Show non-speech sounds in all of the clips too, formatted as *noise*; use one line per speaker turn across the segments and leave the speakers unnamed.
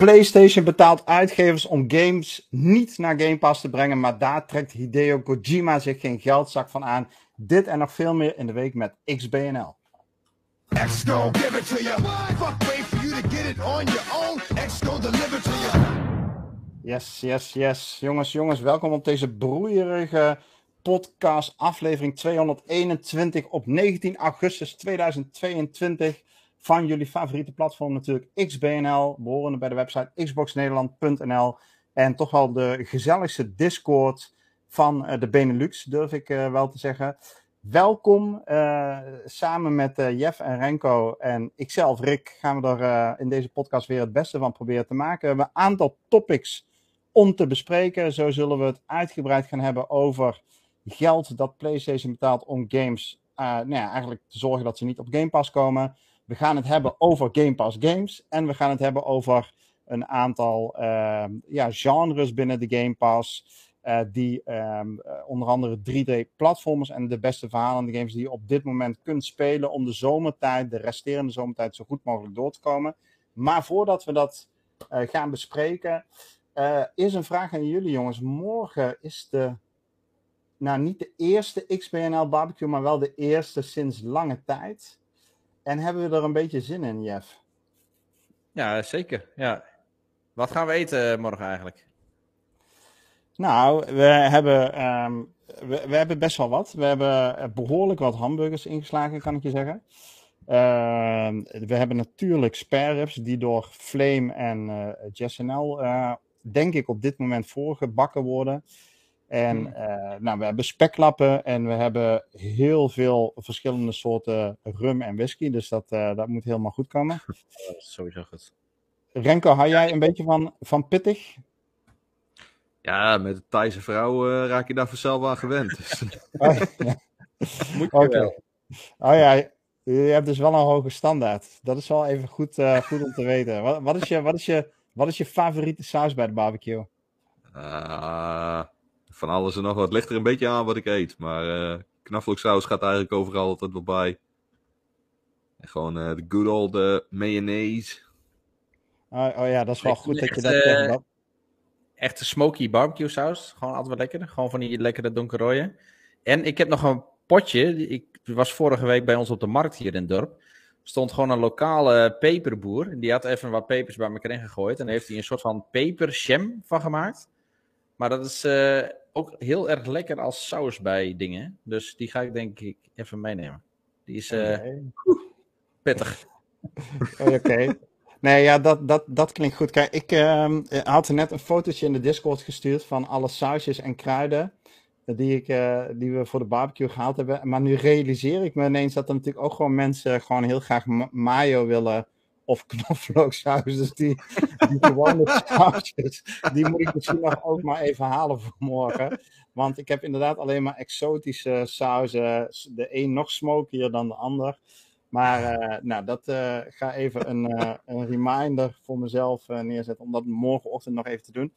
PlayStation betaalt uitgevers om games niet naar Game Pass te brengen, maar daar trekt Hideo Kojima zich geen geldzak van aan. Dit en nog veel meer in de week met XBNL. Yes, yes, yes. Jongens, jongens, welkom op deze broeierige podcast, aflevering 221 op 19 augustus 2022 van jullie favoriete platform natuurlijk XBNL, behorende bij de website xboxnederland.nl en toch wel de gezelligste Discord van uh, de Benelux, durf ik uh, wel te zeggen. Welkom, uh, samen met Jeff en Renko en ikzelf, Rick, gaan we er in deze podcast weer het beste van proberen te maken. We hebben een aantal topics om te bespreken. Zo zullen we het uitgebreid gaan hebben over geld dat PlayStation betaalt om games, nou ja, eigenlijk te zorgen dat ze niet op Game Pass komen. We gaan het hebben over Game Pass games. En we gaan het hebben over een aantal uh, ja, genres binnen de Game Pass. Uh, die um, onder andere 3D-platformers en de beste verhalende games die je op dit moment kunt spelen om de zomertijd, de resterende zomertijd, zo goed mogelijk door te komen. Maar voordat we dat uh, gaan bespreken, is een vraag aan jullie jongens. Morgen is de, nou niet de eerste XBNL barbecue, maar wel de eerste sinds lange tijd. En hebben we er een beetje zin in, Jeff?
Ja, zeker. Ja. Wat gaan we eten eh, morgen eigenlijk?
Nou, we hebben, um, we, we, hebben best wel wat. We hebben eh, behoorlijk wat hamburgers ingeslagen, kan ik je zeggen. Uh, we hebben natuurlijk spare ribs die door Flame en uh, JSNL, uh, denk ik, op dit moment voorgebakken worden. En uh, nou, we hebben speklappen en we hebben heel veel verschillende soorten rum en whisky. Dus dat, uh, dat moet helemaal goed komen. *laughs*
Dat is sowieso goed.
Renko, hou jij een beetje van, van pittig?
Ja, met de Thaise vrouw uh, raak je daar vanzelf aan gewend. *laughs* Dus.
Oh, ja. *laughs* Moet je okay. wel. Oh ja, je hebt dus wel een hoge standaard. Dat is wel even goed, goed om te weten. Wat, wat, is je, wat, is je, wat is je favoriete saus bij de barbecue?
Van alles en nog wat. Het ligt er een beetje aan wat ik eet. Maar uh, knaflooksaus gaat eigenlijk overal altijd wel bij. En gewoon uh, de good old uh, mayonaise.
Oh, oh, ja, dat is wel goed dat je dat zegt.
Echte smoky barbecue saus. Gewoon altijd wel lekker. Gewoon van die lekkere donkerrooie. En ik heb nog een potje. Ik was vorige week bij ons op de markt hier in het dorp. Stond gewoon een lokale peperboer. Die had even wat pepers bij elkaar ingegooid. En heeft hij een soort van pepersham van gemaakt. Maar dat is uh, ook heel erg lekker als saus bij dingen. Dus die ga ik denk ik even meenemen. Die is uh, okay. pittig. *laughs*
Oké. Okay. Nee, ja, dat, dat, dat klinkt goed. Kijk, ik uh, had net een fotootje in de Discord gestuurd van alle sausjes en kruiden die, ik, uh, die we voor de barbecue gehaald hebben. Maar nu realiseer ik me ineens dat er natuurlijk ook gewoon mensen gewoon heel graag mayo willen of knoflooksaus. Dus die, die gewone sausjes, die moet ik misschien nog ook maar even halen voor morgen. Want ik heb inderdaad alleen maar exotische sauzen. De een nog smokier dan de ander. Maar uh, nou, dat uh, ga even een, uh, een reminder voor mezelf neerzetten om dat morgenochtend nog even te doen.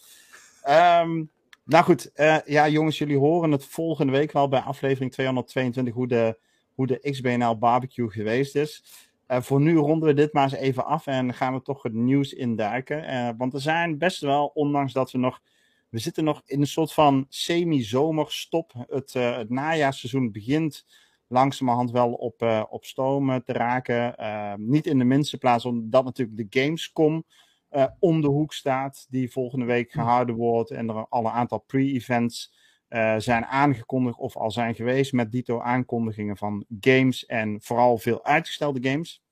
Um, nou goed, ja jongens, jullie horen het volgende week wel bij aflevering 222 hoe de, hoe de XBNL barbecue geweest is. Uh, voor nu ronden we dit maar eens even af en gaan we toch het nieuws induiken. Uh, want er zijn best wel, ondanks dat we nog. We zitten nog in een soort van semi-zomerstop. Het, uh, het najaarseizoen begint langzamerhand wel op, op stoom te raken. niet in de minste plaats omdat natuurlijk de Gamescom om de hoek staat. Die volgende week gehouden wordt. En er al een aantal pre-events uh, zijn aangekondigd of al zijn geweest met dito aankondigingen van games en vooral veel uitgestelde games.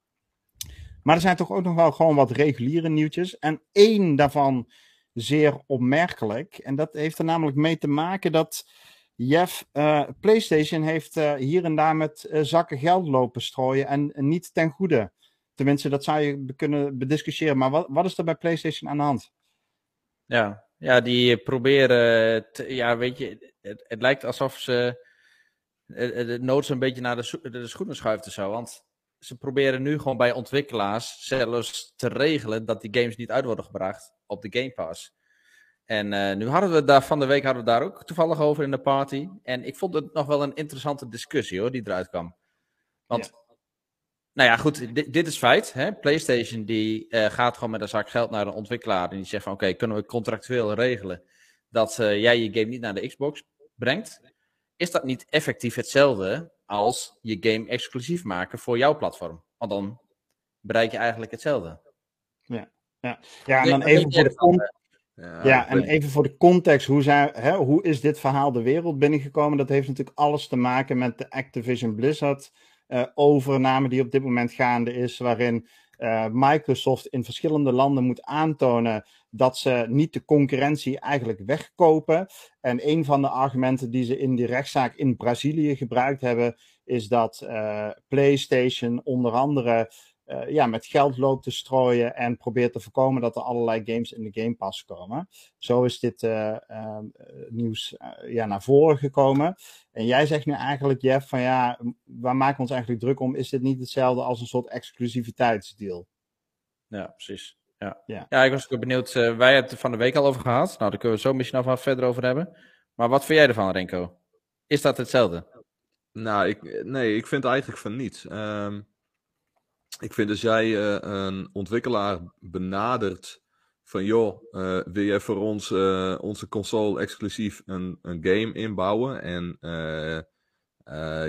Maar er zijn toch ook nog wel gewoon wat reguliere nieuwtjes. En één daarvan zeer opmerkelijk. En dat heeft er namelijk mee te maken dat Jeff uh, PlayStation heeft uh, hier en daar met zakken geld lopen strooien en niet ten goede. Tenminste, dat zou je kunnen bediscussiëren. Maar wat, wat is er bij PlayStation aan de hand?
Ja, ja die proberen. Ja, weet je, het, het, lijkt alsof ze het nood een beetje naar de, de schoenen schuift of zo. Want ze proberen nu gewoon bij ontwikkelaars zelfs te regelen dat die games niet uit worden gebracht op de Game Pass. En uh, nu hadden we daar van de week hadden we daar ook toevallig over in de party. En ik vond het nog wel een interessante discussie hoor, die eruit kwam. Want Nou ja, goed, dit, dit is feit. Hè? PlayStation die eh, gaat gewoon met een zak geld naar een ontwikkelaar en die zegt van oké, kunnen we contractueel regelen dat eh, jij je game niet naar de Xbox brengt? Is dat niet effectief hetzelfde als je game exclusief maken voor jouw platform? Want dan bereik je eigenlijk hetzelfde.
Ja, ja. ja en dan even voor de context. Ja, ja en even voor de context, hoe, zijn, hè, hoe is dit verhaal de wereld binnengekomen? Dat heeft natuurlijk alles te maken met de Activision Blizzard uh, overname die op dit moment gaande is, waarin uh, Microsoft in verschillende landen moet aantonen dat ze niet de concurrentie eigenlijk wegkopen. En een van de argumenten die ze in die rechtszaak in Brazilië gebruikt hebben, is dat uh, PlayStation onder andere uh, ja, met geld loopt te strooien en probeert te voorkomen dat er allerlei games in de Game Pass komen. Zo is dit uh, uh, nieuws ja, naar voren gekomen. En jij zegt nu eigenlijk, Jeff, van ja, waar maken we ons eigenlijk druk om? Is dit niet hetzelfde als een soort exclusiviteitsdeal?
Ja, precies. Ja, ja. ja ik was ook benieuwd. wij hebben het er van de week al over gehad. Nou, daar kunnen we zo misschien nog wat verder over hebben. Maar wat vind jij ervan, Renko? Is dat hetzelfde?
Nou, ik, nee, ik vind eigenlijk van niet. Um, ik vind als jij uh, een ontwikkelaar benadert van joh, uh, wil jij voor ons uh, onze console exclusief een, een game inbouwen en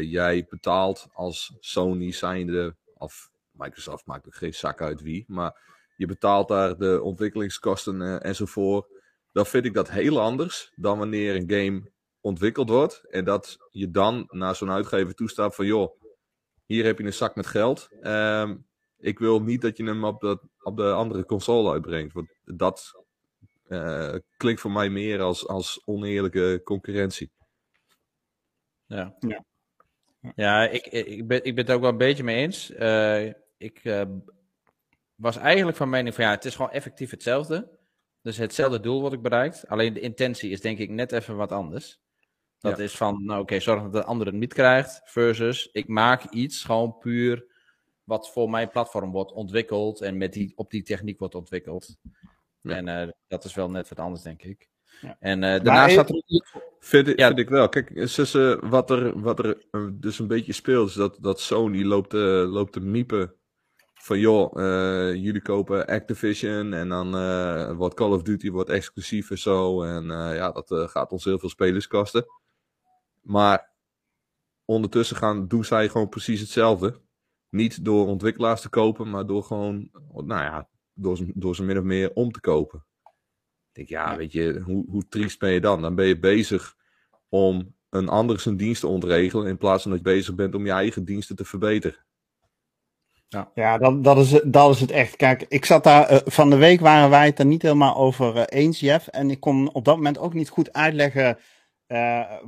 jij betaalt als Sony zijnde, of Microsoft maakt er geen zak uit wie, maar je betaalt daar de ontwikkelingskosten enzovoort, dan vind ik dat heel anders dan wanneer een game ontwikkeld wordt en dat je dan naar zo'n uitgever toestaat van joh, hier heb je een zak met geld. Um, ik wil niet dat je hem op, dat, op de andere console uitbrengt. Want dat uh, klinkt voor mij meer als, als oneerlijke concurrentie.
Ja, ja. ja ik, ik, ben, ik ben het ook wel een beetje mee eens. Uh, ik uh, was eigenlijk van mening van ja, het is gewoon effectief hetzelfde. Dus hetzelfde doel wordt ik bereikt. Alleen de intentie is denk ik net even wat anders. Dat is van, nou oké, okay, zorg dat de ander het niet krijgt. Versus, ik maak iets gewoon puur wat voor mijn platform wordt ontwikkeld. En met die, op die techniek wordt ontwikkeld. En uh, dat is wel net wat anders, denk ik. Ja. En uh, daarnaast
staat er... Vind, ja. vind ik wel. Kijk, uh, wat er, wat er dus een beetje speelt, is dat, dat Sony loopt, loopt te miepen van joh, jullie kopen Activision en dan wordt Call of Duty wordt exclusief en zo. En ja, dat gaat ons heel veel spelers kosten. Maar ondertussen gaan, doen zij gewoon precies hetzelfde. Niet door ontwikkelaars te kopen, maar door gewoon, nou ja, door, door ze min of meer om te kopen. Ik denk, ja, weet je, hoe, hoe triest ben je dan? Dan ben je bezig om een ander zijn dienst te ontregelen, in plaats van dat je bezig bent om je eigen diensten te verbeteren.
Ja, ja dat, dat, is, dat is het echt. Kijk, ik zat daar, uh, van de week waren wij het er niet helemaal over uh, eens, Jeff. En ik kon op dat moment ook niet goed uitleggen uh,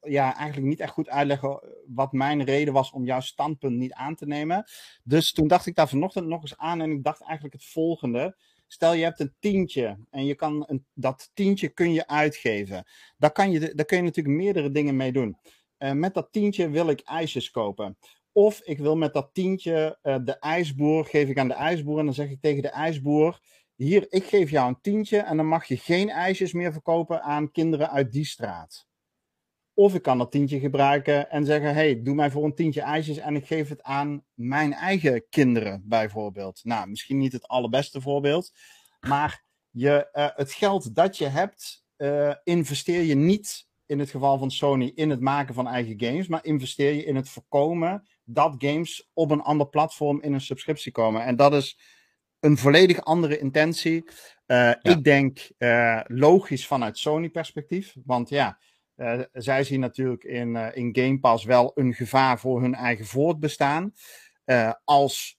ja, eigenlijk niet echt goed uitleggen wat mijn reden was om jouw standpunt niet aan te nemen. Dus toen dacht ik daar vanochtend nog eens aan en ik dacht eigenlijk het volgende. Stel je hebt een tientje en je kan een, dat tientje kun je uitgeven. Daar, kan je, daar kun je natuurlijk meerdere dingen mee doen. Met dat tientje wil ik ijsjes kopen. Of ik wil met dat tientje uh, de ijsboer, geef ik aan de ijsboer en dan zeg ik tegen de ijsboer hier, ik geef jou een tientje en dan mag je geen ijsjes meer verkopen aan kinderen uit die straat. Of ik kan dat tientje gebruiken en zeggen, hey, doe mij voor een tientje ijsjes en ik geef het aan mijn eigen kinderen, bijvoorbeeld. Nou, misschien niet het allerbeste voorbeeld, maar je, uh, het geld dat je hebt, uh, investeer je niet, in het geval van Sony, in het maken van eigen games, maar investeer je in het voorkomen dat games op een ander platform in een subscriptie komen. En dat is een volledig andere intentie. Uh, ja. Ik denk uh, logisch vanuit Sony-perspectief. Want ja, uh, zij zien natuurlijk in, in Game Pass wel een gevaar voor hun eigen voortbestaan. als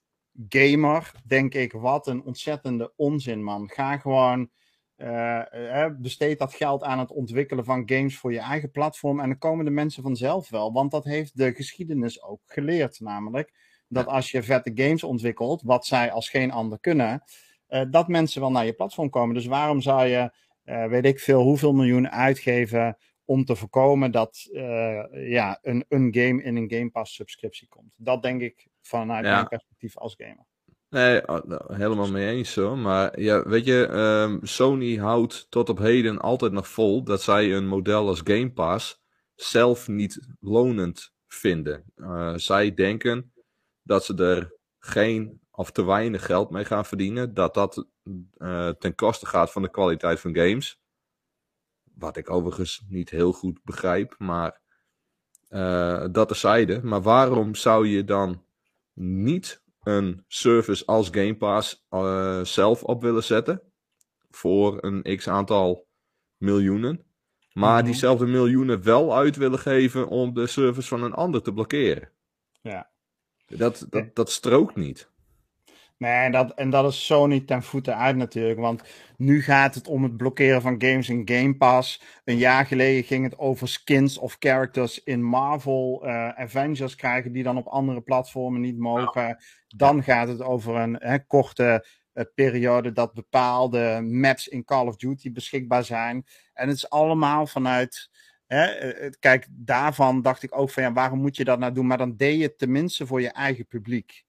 gamer denk ik, wat een ontzettende onzin, man. Ga gewoon. Besteed dat geld aan het ontwikkelen van games voor je eigen platform. En dan komen de mensen vanzelf wel. Want dat heeft de geschiedenis ook geleerd, namelijk dat als je vette games ontwikkelt, wat zij als geen ander kunnen, uh, dat mensen wel naar je platform komen. Dus waarom zou je, uh, weet ik veel, hoeveel miljoen uitgeven om te voorkomen dat ja, een, een game in een Game Pass subscriptie komt? Dat denk ik vanuit ja. mijn perspectief als gamer.
Nee, oh, nou, helemaal mee eens zo. Maar ja, weet je, um, Sony houdt tot op heden altijd nog vol dat zij een model als Game Pass zelf niet lonend vinden. Uh, zij denken dat ze er geen of te weinig geld mee gaan verdienen. Dat dat uh, ten koste gaat van de kwaliteit van games. Wat ik overigens niet heel goed begrijp, maar uh, dat terzijde. Maar waarom zou je dan niet een service als Game Pass uh, zelf op willen zetten? Voor een x aantal miljoenen. Maar
Mhm.
diezelfde miljoenen wel uit willen geven om de service van een ander te blokkeren.
Ja.
Dat, dat, dat strookt niet.
Nee, en dat, en dat is Sony ten voeten uit natuurlijk. Want nu gaat het om het blokkeren van games in Game Pass. Een jaar geleden ging het over skins of characters in Marvel eh, Avengers krijgen die dan op andere platformen niet mogen. Dan gaat het over een hè, korte eh, periode dat bepaalde maps in Call of Duty beschikbaar zijn. En het is allemaal vanuit. Hè, eh, kijk, daarvan dacht ik ook van ja, waarom moet je dat nou doen? Maar dan deed je het tenminste voor je eigen publiek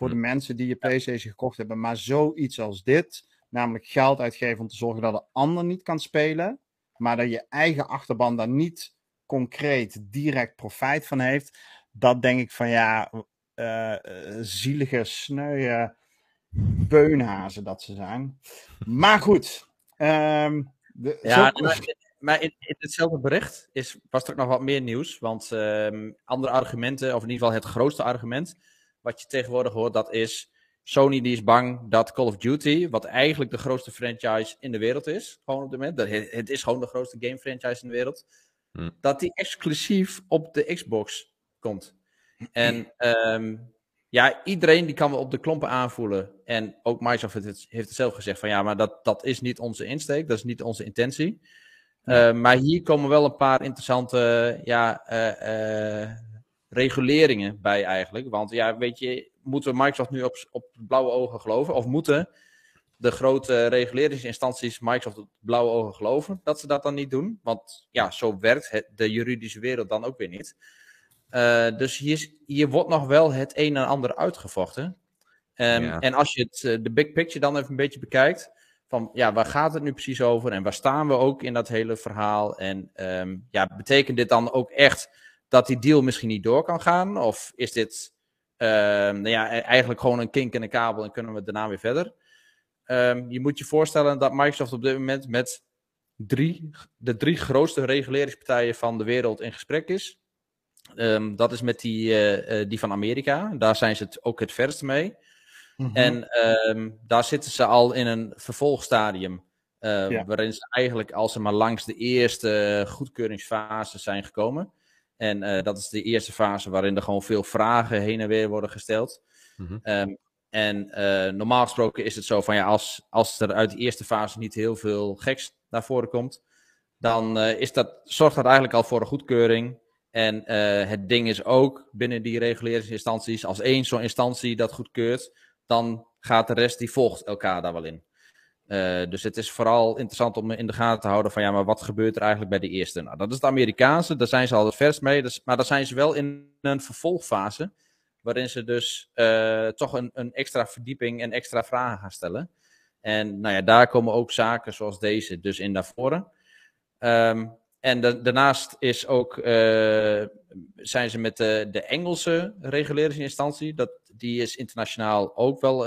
voor de mensen die je PlayStation gekocht hebben. Maar zoiets als dit, namelijk geld uitgeven om te zorgen dat de ander niet kan spelen, maar dat je eigen achterban daar niet concreet direct profijt van heeft, dat denk ik van ja, eh, zielige, sneuwe beunhazen dat ze zijn. Maar goed. ehm, de,
Ja,
zo-
maar, maar in, in hetzelfde bericht is, was er ook nog wat meer nieuws. Want ehm, andere argumenten, of in ieder geval het grootste argument, wat je tegenwoordig hoort, dat is Sony die is bang dat Call of Duty, wat eigenlijk de grootste franchise in de wereld is, gewoon op dit moment, dat het, is gewoon de grootste game franchise in de wereld,
Hm.
dat die exclusief op de Xbox komt. En ehm, ja, iedereen die kan wel op de klompen aanvoelen. En ook Microsoft heeft het, heeft het zelf gezegd van ja, maar dat, dat is niet onze insteek, dat is niet onze intentie. Uh, maar hier komen wel een paar interessante ja, uh, uh, reguleringen bij eigenlijk. Want ja, weet je, moeten Microsoft nu op, op blauwe ogen geloven? Of moeten de grote reguleringsinstanties Microsoft op blauwe ogen geloven dat ze dat dan niet doen? Want ja, zo werkt het, de juridische wereld dan ook weer niet. Uh, dus hier, hier wordt nog wel het een en ander uitgevochten. Um, ja. En als je het, uh, de big picture dan even een beetje bekijkt, van ja, waar gaat het nu precies over en waar staan we ook in dat hele verhaal? En um, ja, betekent dit dan ook echt dat die deal misschien niet door kan gaan? Of is dit uh, nou ja, eigenlijk gewoon een kink in de kabel en kunnen we daarna weer verder? Um, je moet je voorstellen dat Microsoft op dit moment met drie, de drie grootste reguleringspartijen van de wereld in gesprek is. Um, dat is met die, uh, uh, die van Amerika. Daar zijn ze het ook het verst mee. Mm -hmm. En um, daar zitten ze al in een vervolgstadium. Uh, ja. Waarin ze eigenlijk als ze maar langs de eerste goedkeuringsfase zijn gekomen. En uh, dat is de eerste fase waarin er gewoon veel vragen heen en weer worden gesteld. Mm -hmm. um, en uh, normaal gesproken is het zo van ja, als, als er uit de eerste fase niet heel veel geks naar voren komt, dan is dat, zorgt dat eigenlijk al voor een goedkeuring. En het ding is ook binnen die reguleringsinstanties, als één zo'n instantie dat goedkeurt, dan gaat de rest die volgt elkaar daar wel in. Uh, dus het is vooral interessant om in de gaten te houden van ja, maar wat gebeurt er eigenlijk bij de eerste? Nou, dat is de Amerikaanse, daar zijn ze al het vers mee, dus, maar daar zijn ze wel in een vervolgfase, waarin ze dus uh, toch een, een extra verdieping en extra vragen gaan stellen. En nou ja, daar komen ook zaken zoals deze dus in naar voren. Um, en daarnaast is ook, uh, zijn ze met de, de Engelse reguleringsinstantie, dat, die is internationaal ook wel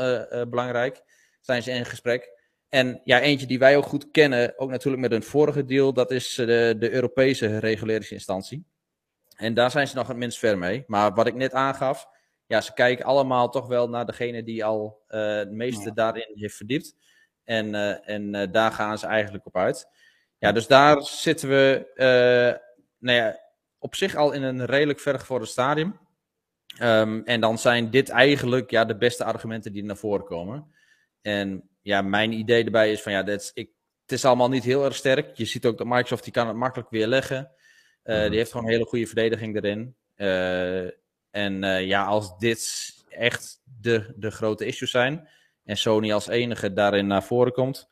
belangrijk, zijn ze in gesprek. En ja, eentje die wij ook goed kennen, ook natuurlijk met een vorige deal, dat is de, de Europese reguleringsinstantie. En daar zijn ze nog het minst ver mee. Maar wat ik net aangaf, ja, ze kijken allemaal toch wel naar degene die al het meeste ja. daarin heeft verdiept. En, en daar gaan ze eigenlijk op uit. Ja, dus daar zitten we nou ja, op zich al in een redelijk vergevorderd stadium. Um, en dan zijn dit eigenlijk ja, de beste argumenten die naar voren komen. En ja, mijn idee erbij is van ja, dat is, ik, het is allemaal niet heel erg sterk. Je ziet ook dat Microsoft die kan het makkelijk weer leggen. Uh, mm-hmm. Die heeft gewoon een hele goede verdediging erin. Uh, en ja, als dit echt de, de grote issues zijn en Sony als enige daarin naar voren komt,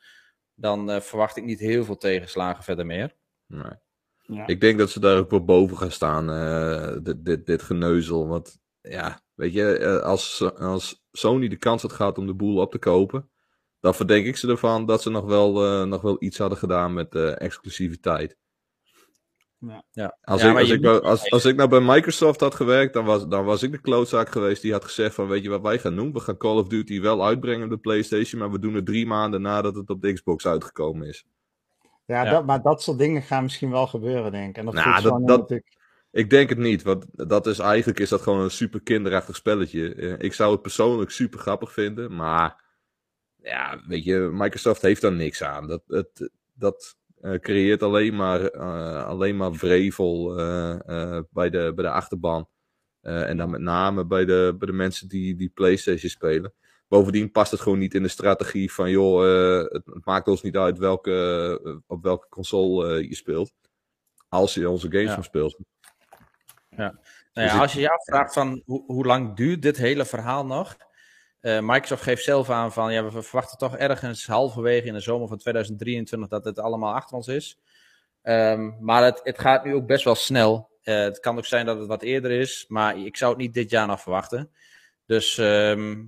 dan uh, verwacht ik niet heel veel tegenslagen verder meer.
Nee. Ja. Ik denk dat ze daar ook wel boven gaan staan, uh, dit, dit, dit geneuzel. Want ja, weet je, als, als Sony de kans had gehad om de boel op te kopen, dan verdenk ik ze ervan dat ze nog wel, nog wel iets hadden gedaan met exclusiviteit.
Ja.
Ja.
Als,
Ja,
ik, als, ik, nou- als, als ik nou bij Microsoft had gewerkt, dan was, dan was ik de klootzaak geweest die had gezegd van, weet je wat wij gaan doen? We gaan Call of Duty wel uitbrengen op de Playstation, maar we doen het drie maanden nadat het op de Xbox uitgekomen is.
Ja,
Ja.
Dat, maar dat soort dingen gaan misschien wel gebeuren, denk ik. En dat
Nou, dat-
Sony
dat-
natuurlijk...
Ik denk het niet, want dat is eigenlijk is dat gewoon een super kinderachtig spelletje. Eh, Ik zou het persoonlijk super grappig vinden, maar ja, weet je, Microsoft heeft daar niks aan. Dat, het, dat eh, creëert alleen maar, eh, alleen maar vrevel eh, bij, de, bij de achterban. En dan met name bij de, bij de mensen die, die PlayStation spelen. Bovendien past het gewoon niet in de strategie van, joh, het, het maakt ons niet uit welke, op welke console je speelt. Als je onze games
Ja.
van speelt.
Nou
Dus
ja,
ik-
als je je afvraagt van hoe, hoe lang duurt dit hele verhaal nog? Eh, Microsoft geeft zelf aan van ja, we verwachten toch ergens halverwege in de zomer van 2023 dat het allemaal achter ons is. Ehm, maar het, het gaat nu ook best wel snel. Eh, het kan ook zijn dat het wat eerder is, maar ik zou het niet dit jaar nog verwachten. Dus ehm,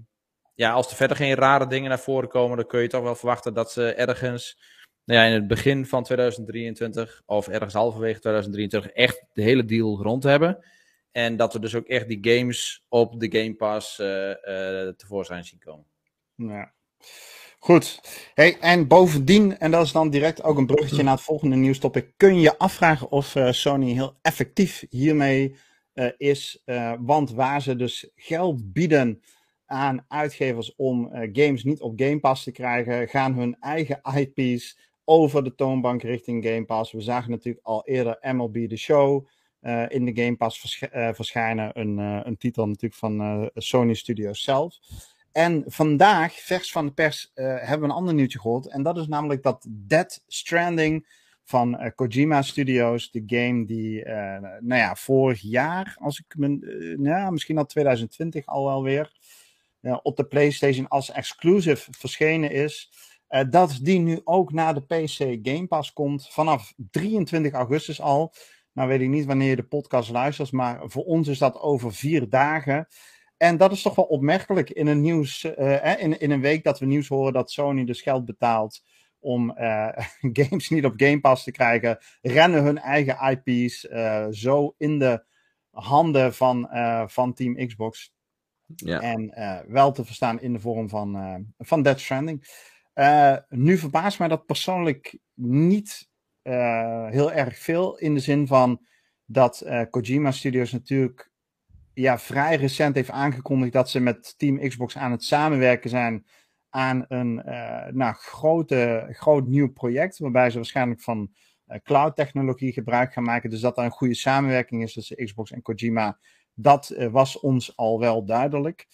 ja, als er verder geen rare dingen naar voren komen, dan kun je toch wel verwachten dat ze ergens nou ja, in het begin van 2023 of ergens halverwege 2023 echt de hele deal rond hebben. En dat we dus ook echt die games op de Game Pass eh, eh, tevoorschijn zien komen.
Ja. Goed. Hey, en bovendien, en dat is dan direct ook een bruggetje *clears throat* naar het volgende nieuwstopic, kun je je afvragen of eh, Sony heel effectief hiermee is. Want waar ze dus geld bieden aan uitgevers om games niet op Game Pass te krijgen, gaan hun eigen IP's over de toonbank richting Game Pass. We zagen natuurlijk al eerder MLB The Show eh, in de Game Pass eh, verschijnen. Een, eh, een titel natuurlijk van Sony Studios zelf. En vandaag, vers van de pers, hebben we een ander nieuwtje gehoord. En dat is namelijk dat Dead Stranding van Kojima Studios, de game die, nou ja, vorig jaar, als ik me, nou misschien al 2020 al wel weer, op de PlayStation als exclusive verschenen is. dat die nu ook naar de PC Game Pass komt vanaf 23 augustus al. Nou weet ik niet wanneer je de podcast luistert, maar voor ons is dat over vier dagen. En dat is toch wel opmerkelijk in een, nieuws, eh, in, in een week dat we nieuws horen dat Sony dus geld betaalt om eh, *laughs* games niet op Game Pass te krijgen, rennen hun eigen IP's eh, zo in de handen van, van Team Xbox.
Ja.
En wel te verstaan in de vorm van, van Dead Stranding. Nu verbaast mij dat persoonlijk niet eh, heel erg veel. In de zin van dat eh, Kojima Studios natuurlijk ja, vrij recent heeft aangekondigd dat ze met Team Xbox aan het samenwerken zijn aan een eh, nou, grote, groot nieuw project. Waarbij ze waarschijnlijk van cloud technologie gebruik gaan maken. Dus dat er een goede samenwerking is tussen Xbox en Kojima. Dat was ons al wel duidelijk.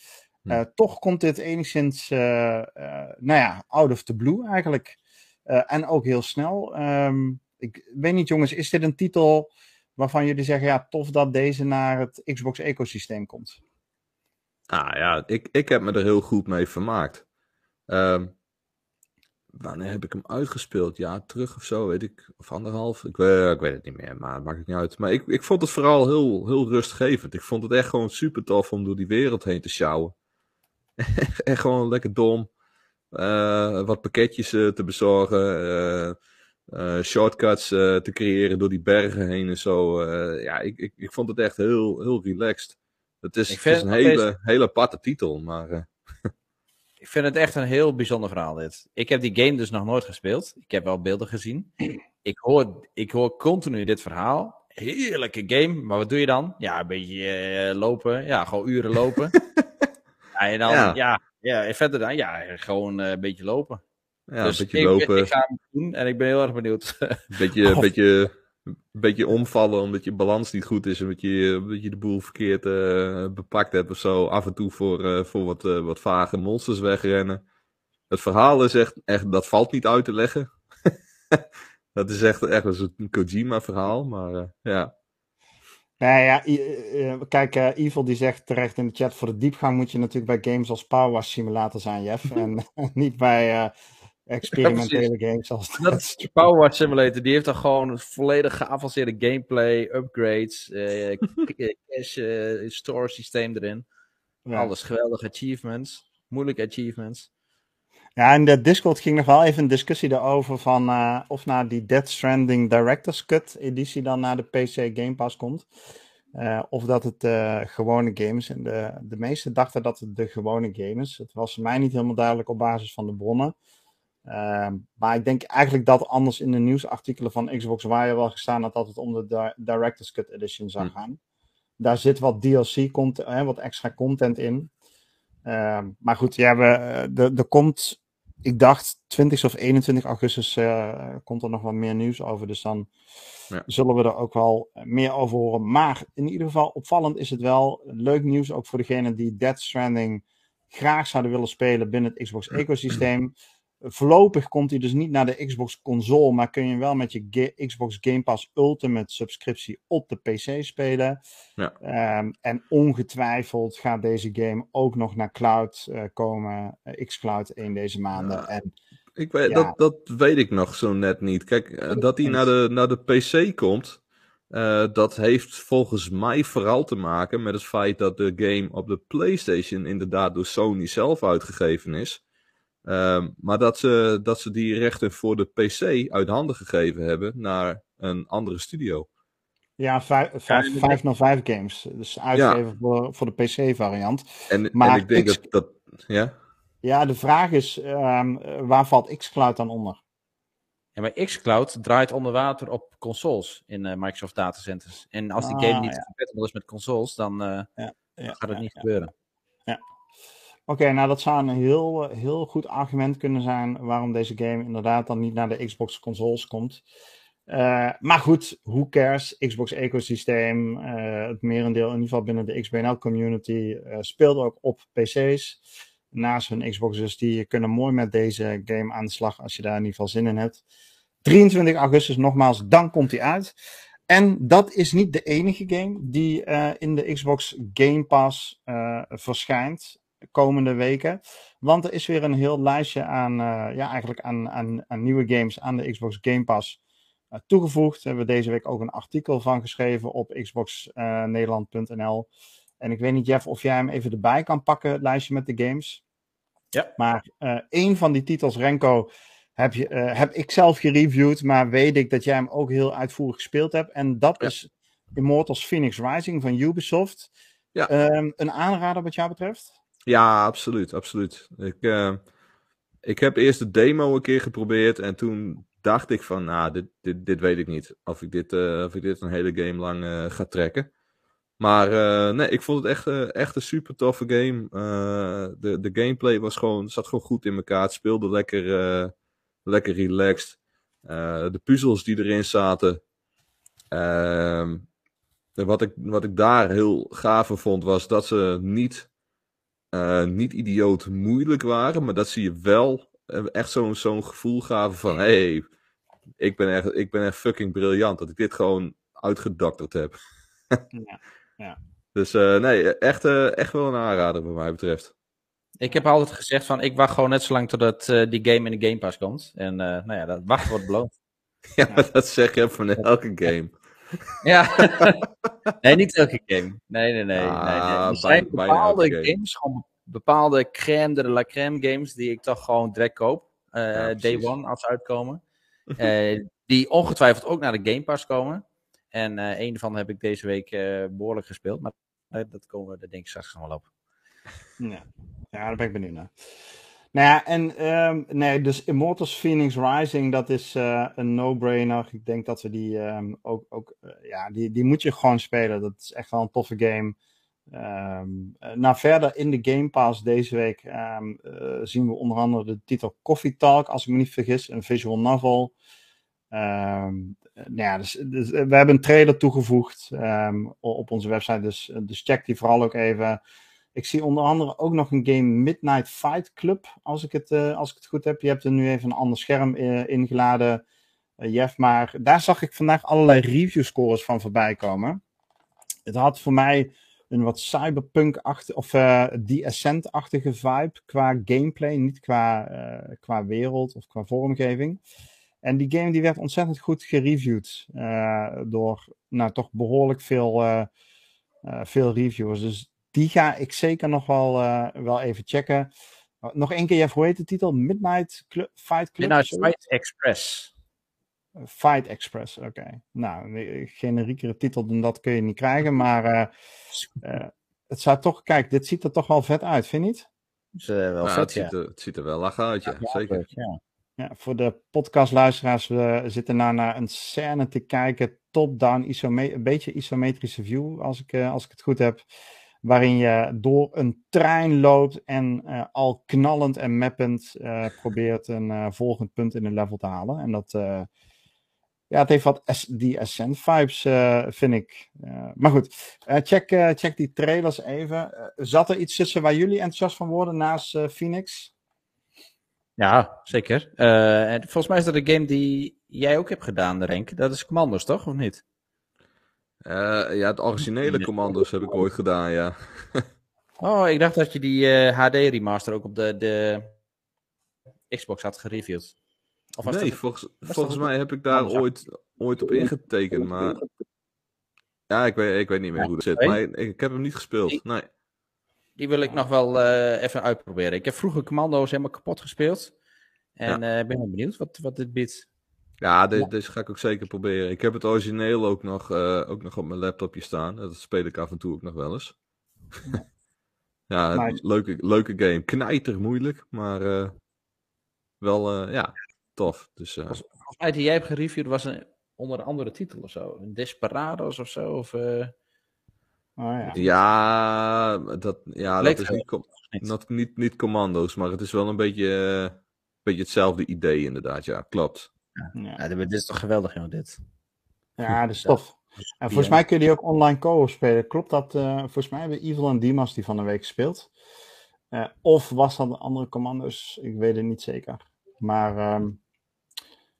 Hm.
Toch komt dit enigszins, nou ja, out of the blue eigenlijk. Eh, en ook heel snel. Ehm, ik weet niet, jongens, is dit een titel waarvan jullie zeggen, ja, tof dat deze naar het Xbox-ecosysteem komt?
Ah ja, ik, ik heb me er heel goed mee vermaakt. Ehm, wanneer heb ik hem uitgespeeld? Ja, terug of zo, weet ik. Of anderhalf. Ik, weet- ik weet het niet meer, maar het maakt het niet uit. Maar ik, ik vond het vooral heel, heel rustgevend. Ik vond het echt gewoon super tof om door die wereld heen te sjouwen. *laughs* echt gewoon lekker dom. Eh, wat pakketjes eh, te bezorgen. eh, shortcuts te creëren door die bergen heen en zo. Ja, ik, ik, ik vond het echt heel, heel relaxed. Het is, het is een hele, hele aparte titel, maar...
Ik vind het echt een heel bijzonder verhaal dit. Ik heb die game dus nog nooit gespeeld. Ik heb wel beelden gezien. *clears throat* Ik hoor, ik hoor continu dit verhaal. Heerlijke game, maar wat doe je dan? Ja, een beetje lopen. Ja, gewoon uren lopen. *laughs* ja, en dan,
Ja.
ja. Ja, en verder dan, ja, gewoon eh, een beetje lopen.
Ja,
dus
een beetje
ik,
lopen,
ik ga hem doen en ik ben heel erg benieuwd.
een beetje, *laughs*
Of-
beetje, een beetje omvallen omdat je balans niet goed is. Omdat je, omdat je de boel verkeerd eh, bepakt hebt of zo. Af en toe voor, eh, voor wat, wat vage monsters wegrennen. Het verhaal is echt, echt dat valt niet uit te leggen. *laughs* dat is echt, echt een Kojima verhaal, maar ja.
Nou ja, eh, eh, kijk, eh, Evil die zegt terecht in de chat, voor de diepgang moet je natuurlijk bij games als Power Wash Simulator zijn, Jeff. *laughs* en niet bij experimentele games als
Dat is Power Wash Simulator, die heeft dan gewoon volledig geavanceerde gameplay, upgrades, *laughs* k- cash store systeem erin.
Ja.
Alles geweldige achievements, moeilijke achievements.
Ja, in de Discord ging nog wel even een discussie erover van uh, of naar die Dead Stranding Director's Cut editie dan naar de PC Game Pass komt. Uh, of dat het uh, gewone games. En de, de meesten dachten dat het de gewone games. Het was mij niet helemaal duidelijk op basis van de bronnen. Uh, maar ik denk eigenlijk dat anders in de nieuwsartikelen van Xbox Wire wel gestaan had dat het om de di Director's Cut Edition zou gaan. Hm. Daar zit wat DLC, content, wat extra content in. Ehm, maar goed, ja, we, er komt ik dacht 20 of 21 augustus uh, komt er nog wat meer nieuws over. Dus dan ja. zullen we er ook wel meer over horen. Maar in ieder geval opvallend is het wel. Leuk nieuws ook voor degenen die Dead Stranding graag zouden willen spelen binnen het Xbox *clears throat* ecosysteem. Voorlopig komt hij dus niet naar de Xbox console, maar kun je wel met je Xbox Game Pass Ultimate subscriptie op de PC spelen. Ja. Um, en ongetwijfeld gaat deze game ook nog naar cloud uh, komen, uh, xCloud in deze maanden. Ja. En,
ik weet, ja. dat, dat weet ik nog zo net niet. Kijk, uh, dat hij naar de, naar de PC komt, dat heeft volgens mij vooral te maken met het feit dat de game op de PlayStation inderdaad door Sony zelf uitgegeven is. Um, maar dat ze, dat ze die rechten voor de PC uit handen gegeven hebben naar een andere studio.
Ja, 505 games. Dus uitgeven ja. voor, voor de PC-variant.
En, maar en ik denk X... dat, dat. Ja?
Ja, de vraag is: um, waar valt Xcloud dan onder?
Ja, maar Xcloud draait onder water op consoles in uh, Microsoft datacenters. En als die ah, game niet ja. compatible is met consoles, dan, uh, ja, dan gaat het niet gebeuren.
Ja. Oké, nou dat zou een heel, heel goed argument kunnen zijn waarom deze game inderdaad dan niet naar de Xbox consoles komt. Uh, maar goed, who cares? Xbox ecosysteem, uh, het merendeel in ieder geval binnen de XBNL community uh, speelt ook op PC's. Naast hun Xbox dus die kunnen mooi met deze game aan de slag als je daar in ieder geval zin in hebt. 23 augustus nogmaals, dan komt hij uit. En dat is niet de enige game die in de Xbox Game Pass verschijnt komende weken. Want er is weer een heel lijstje aan, uh, ja, eigenlijk aan, aan, aan, nieuwe games aan de Xbox Game Pass uh, toegevoegd. Daar hebben we deze week ook een artikel van geschreven op xboxnederland.nl. Uh, en ik weet niet, Jeff, of jij hem even erbij kan pakken, het lijstje met de games.
Ja.
Maar één van die titels, Renko, heb, je, heb ik zelf gereviewd, maar weet ik dat jij hem ook heel uitvoerig gespeeld hebt. En dat ja. is Immortals Phoenix Rising van Ubisoft. Ja. Um, een aanrader wat jou betreft?
Ja, absoluut, absoluut. Ik, uh, ik heb eerst de demo een keer geprobeerd en toen dacht ik van, nou, dit, dit, dit weet ik niet. Of ik dit, uh, of ik dit een hele game lang uh, ga trekken. Maar nee, ik vond het echt, echt een super toffe game. de, de gameplay was gewoon, zat gewoon goed in elkaar. Het speelde lekker, lekker relaxed. de puzzels die erin zaten. Ehm, wat, ik, wat ik daar heel gaaf vond, was dat ze niet uh, niet idioot moeilijk waren, maar dat ze je wel eh, echt zo'n zo'n gevoel gaven van: hé, hey, ik, ben echt, ik ben echt fucking briljant dat ik dit gewoon uitgedokterd heb. *laughs* ja, ja. Dus uh, nee, echt, uh, echt wel een aanrader wat mij betreft.
Ik heb altijd gezegd van ik wacht gewoon net zo lang totdat die game in de Game Pass komt. En nou ja, dat wacht wordt beloond. *laughs*
ja, maar dat zeg je van elke game. *laughs*
Ja, nee, niet elke game. Nee, nee, nee. Ah, nee, nee. Er zijn bepaalde games, gewoon bepaalde crème de la crème games, die ik toch gewoon direct koop. Uh, ja, day one als ze uitkomen. Uh, *laughs* die ongetwijfeld ook naar de Game Pass komen. En uh, een van heb ik deze week behoorlijk gespeeld. Maar dat komen we er denk ik straks nog wel op.
Ja. ja, daar ben ik benieuwd naar. Nou ja, en um, nee, dus Immortals Phoenix Rising, dat is uh, een no-brainer. Ik denk dat we die um, ook, ook uh, ja, die, die moet je gewoon spelen. Dat is echt wel een toffe game. Um, nou, verder in de Game Pass deze week zien we onder andere de titel Coffee Talk, als ik me niet vergis, een visual novel. nou ja, dus, dus, we hebben een trailer toegevoegd op onze website, dus, dus check die vooral ook even. Ik zie onder andere ook nog een game Midnight Fight Club, als ik het, uh, als ik het goed heb. Je hebt er nu even een ander scherm uh, ingeladen, uh, Jeff. Maar daar zag ik vandaag allerlei review scores van voorbij komen. Het had voor mij een wat cyberpunk-achtige, of die Ascent-achtige vibe qua gameplay. Niet qua, qua wereld of qua vormgeving. En die game die werd ontzettend goed gereviewd door nou, toch behoorlijk veel, veel reviewers. Dus die ga ik zeker nog wel, uh, wel even checken. Oh, nog één keer, Jeff, hoe heet de titel? Midnight Clu- Fight Club?
Midnight? Fight Express.
Fight Express, oké. Nou, een generiekere titel dan dat kun je niet krijgen, maar eh, eh, het zou toch, kijk, dit ziet er toch wel vet uit, vind je niet?
Dus, eh, wel
Nou,
vet,
het,
ja.
ziet er, het ziet er wel lach uit, ja. Zeker.
Ja.
Ja, voor de podcastluisteraars, we zitten nou naar een scène te kijken, top-down, een beetje isometrische view, als ik, eh, als ik het goed heb. Waarin je door een trein loopt en eh, al knallend en mappend eh, probeert een eh, volgend punt in een level te halen. En dat, ja, het heeft wat die Ascent vibes, vind ik. Maar goed, check, check die trailers even. Zat er iets tussen waar jullie enthousiast van worden naast Phoenix?
Ja, zeker. En volgens mij is dat een game die jij ook hebt gedaan, Renk. Dat is Commandos, toch? Of niet?
Eh, ja, het originele commando's heb ik ooit gedaan, ja. *laughs*
Oh, ik dacht dat je die eh, HD remaster ook op de, de Xbox had gereviewd. Of was
nee,
dat...
volgens, volgens mij heb ik daar
ja.
ooit, ooit op ingetekend, maar... Ja, ik weet, ik weet niet meer
Ja,
hoe het zit, maar ik, ik heb hem niet gespeeld.
Ik-
Nee.
Die wil ik nog wel eh, even uitproberen. Ik heb vroeger Commando's helemaal kapot gespeeld. En eh, ben wel benieuwd wat, wat dit biedt.
Ja, de- deze ga ik ook zeker proberen. Ik heb het origineel ook nog, eh, ook nog op mijn laptopje staan. Dat speel ik af en toe ook nog wel eens. ja, *laughs*
Nice.
leuke, leuke game. Knijter moeilijk, maar eh, wel, eh, ja, tof. Dus eh,
Volgens mij die jij hebt gereviewd was een, onder een andere titel of zo. Een Desperados of zo. Of, eh,
Oh ja.
ja, dat, ja,
Leek
dat is niet, com-
niet.
not- niet, niet commando's, maar het is wel een beetje, beetje hetzelfde idee inderdaad. Ja, klopt.
Ja.
ja, dit is toch geweldig, joh, dit.
Ja, dat is *laughs* tof. En volgens mij kun je die ook online co-op spelen. Klopt dat? eh, volgens mij hebben Evil en Dimas die van de week gespeeld. Eh, of was dat een andere Commando's? Ik weet het niet zeker. Maar ehm,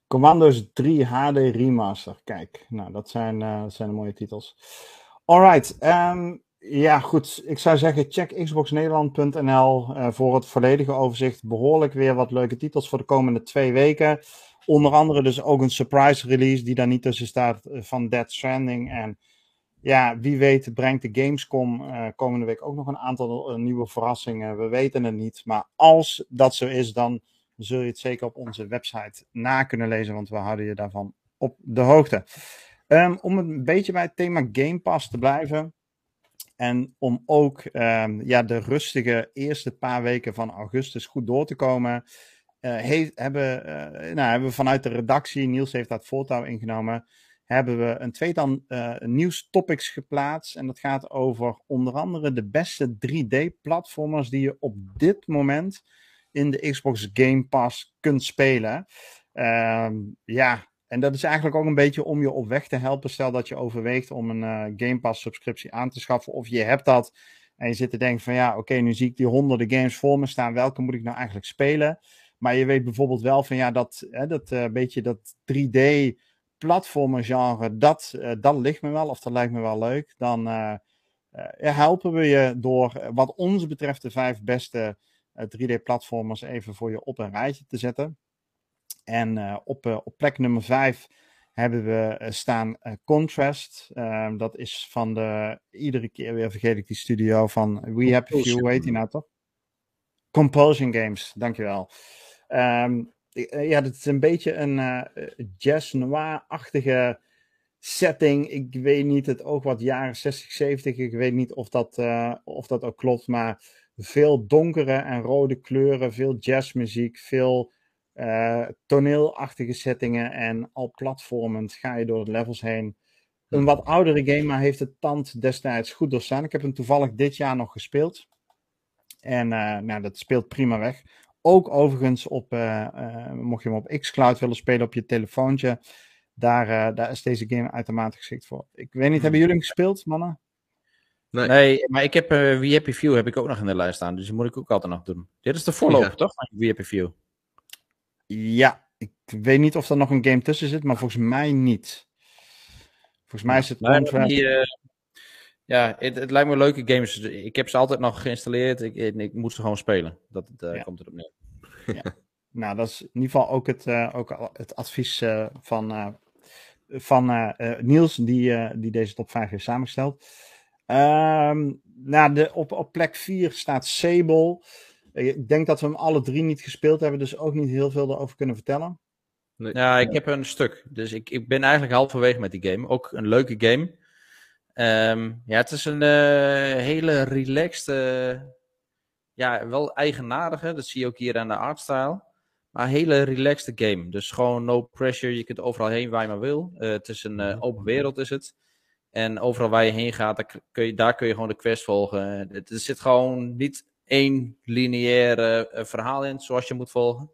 Commando's 3 HD Remaster. Kijk, nou, dat zijn, eh, dat zijn de mooie titels. Alright. ehm, ja, goed. Ik zou zeggen, check xboxnederland.nl voor het volledige overzicht. Behoorlijk weer wat leuke titels voor de komende twee weken. Onder andere dus ook een surprise release die daar niet tussen staat eh, van Dead Stranding. En ja, wie weet brengt de Gamescom eh, komende week ook nog een aantal eh, nieuwe verrassingen. We weten het niet. Maar als dat zo is, dan zul je het zeker op onze website na kunnen lezen. Want we houden je daarvan op de hoogte. Ehm, om een beetje bij het thema Game Pass te blijven. En om ook ehm, ja, de rustige eerste paar weken van augustus goed door te komen. Eh, hebben, eh, nou, hebben we vanuit de redactie, Niels heeft dat voortouw ingenomen, hebben we een tweetal eh nieuwstopics geplaatst. En dat gaat over onder andere de beste 3D-platformers die je op dit moment in de Xbox Game Pass kunt spelen. Ehm, ja, en dat is eigenlijk ook een beetje om je op weg te helpen. Stel dat je overweegt om een Game Pass subscriptie aan te schaffen. Of je hebt dat en je zit te denken van ja, oké, nu zie ik die honderden games voor me staan. Welke moet ik nou eigenlijk spelen? Maar je weet bijvoorbeeld wel van ja, dat, hè, dat eh, beetje dat 3D platformer genre, dat, eh, dat ligt me wel of dat lijkt me wel leuk. Dan eh, helpen we je door wat ons betreft de vijf beste eh, 3D platformers even voor je op een rijtje te zetten. En op, op plek nummer 5 hebben we staan Contrast. Ehm, dat is van de, iedere keer weer vergeet ik die studio van We Few, hoe heet die nou toch? Compulsion Games, dankjewel. Eh, ja, dat is een beetje een eh, jazz noir-achtige setting. Ik weet niet, het ook wat jaren 60, 70. Ik weet niet of dat, of dat ook klopt, maar veel donkere en rode kleuren, veel jazzmuziek, veel eh, toneelachtige settingen en al platformend ga je door de levels heen. Een wat oudere game, maar heeft het tand destijds goed doorstaan. Ik heb hem toevallig dit jaar nog gespeeld. En nou, dat speelt prima weg. Ook overigens op, eh, eh, mocht je hem op xCloud willen spelen op je telefoontje, daar, eh, daar is deze game uitermate geschikt voor. Ik weet niet, hebben jullie hem gespeeld, mannen?
Nee.
Nee, maar ik heb uh, We Happy Few heb ik ook nog in de lijst staan. Dus die moet ik ook altijd nog doen. Dit is de voorloper,
Ja.
toch? Van We Happy Few.
Ja, ik weet niet of er nog een game tussen zit, maar volgens mij niet. Volgens mij is het
Nee, die, eh, ja, het, het lijkt me leuke games. Ik heb ze altijd nog geïnstalleerd. Ik, ik, ik moet ze gewoon spelen. Dat eh,
Ja.
komt erop neer. *laughs*
Nou, dat is in ieder geval ook het, eh, ook het advies eh, van, eh, van Niels, die, eh, die deze top 5 heeft samengesteld. Ehm, nou, de, op, op plek 4 staat Sable. Ik denk dat we hem alle drie niet gespeeld hebben, dus ook niet heel veel erover kunnen vertellen.
Nee.
Ja, ik heb een stuk. Dus ik, ik ben eigenlijk halverwege met die game. Ook een leuke game. Ehm, ja, het is een eh, hele relaxed, ja, wel eigenaardige. Dat zie je ook hier aan de artstyle. Maar een hele relaxed game. Dus gewoon no pressure. Je kunt overal heen waar je maar wil. Eh, het is een eh, open wereld is het. En overal waar je heen gaat, daar kun je, daar kun je gewoon de quest volgen. Het- Er zit gewoon niet één lineaire eh, verhaal in zoals je moet volgen.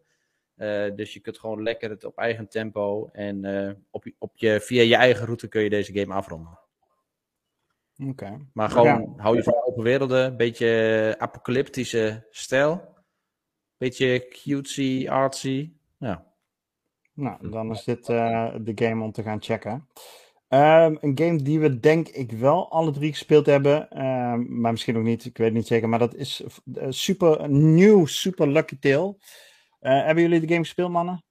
Dus je kunt gewoon lekker het op eigen tempo en op, op je, via je eigen route kun je deze game afronden.
Oké.
Maar gewoon hou je van open werelden, een beetje apocalyptische stijl. Beetje cutesy, artsy. Ja.
Nou, dan is dit eh, de game om te gaan checken. Ehm, een game die we denk ik wel alle drie gespeeld hebben, ehm, maar misschien ook niet, ik weet het niet zeker, maar dat is eh, super nieuw Super Lucky Tale. Eh, hebben jullie de game gespeeld, mannen?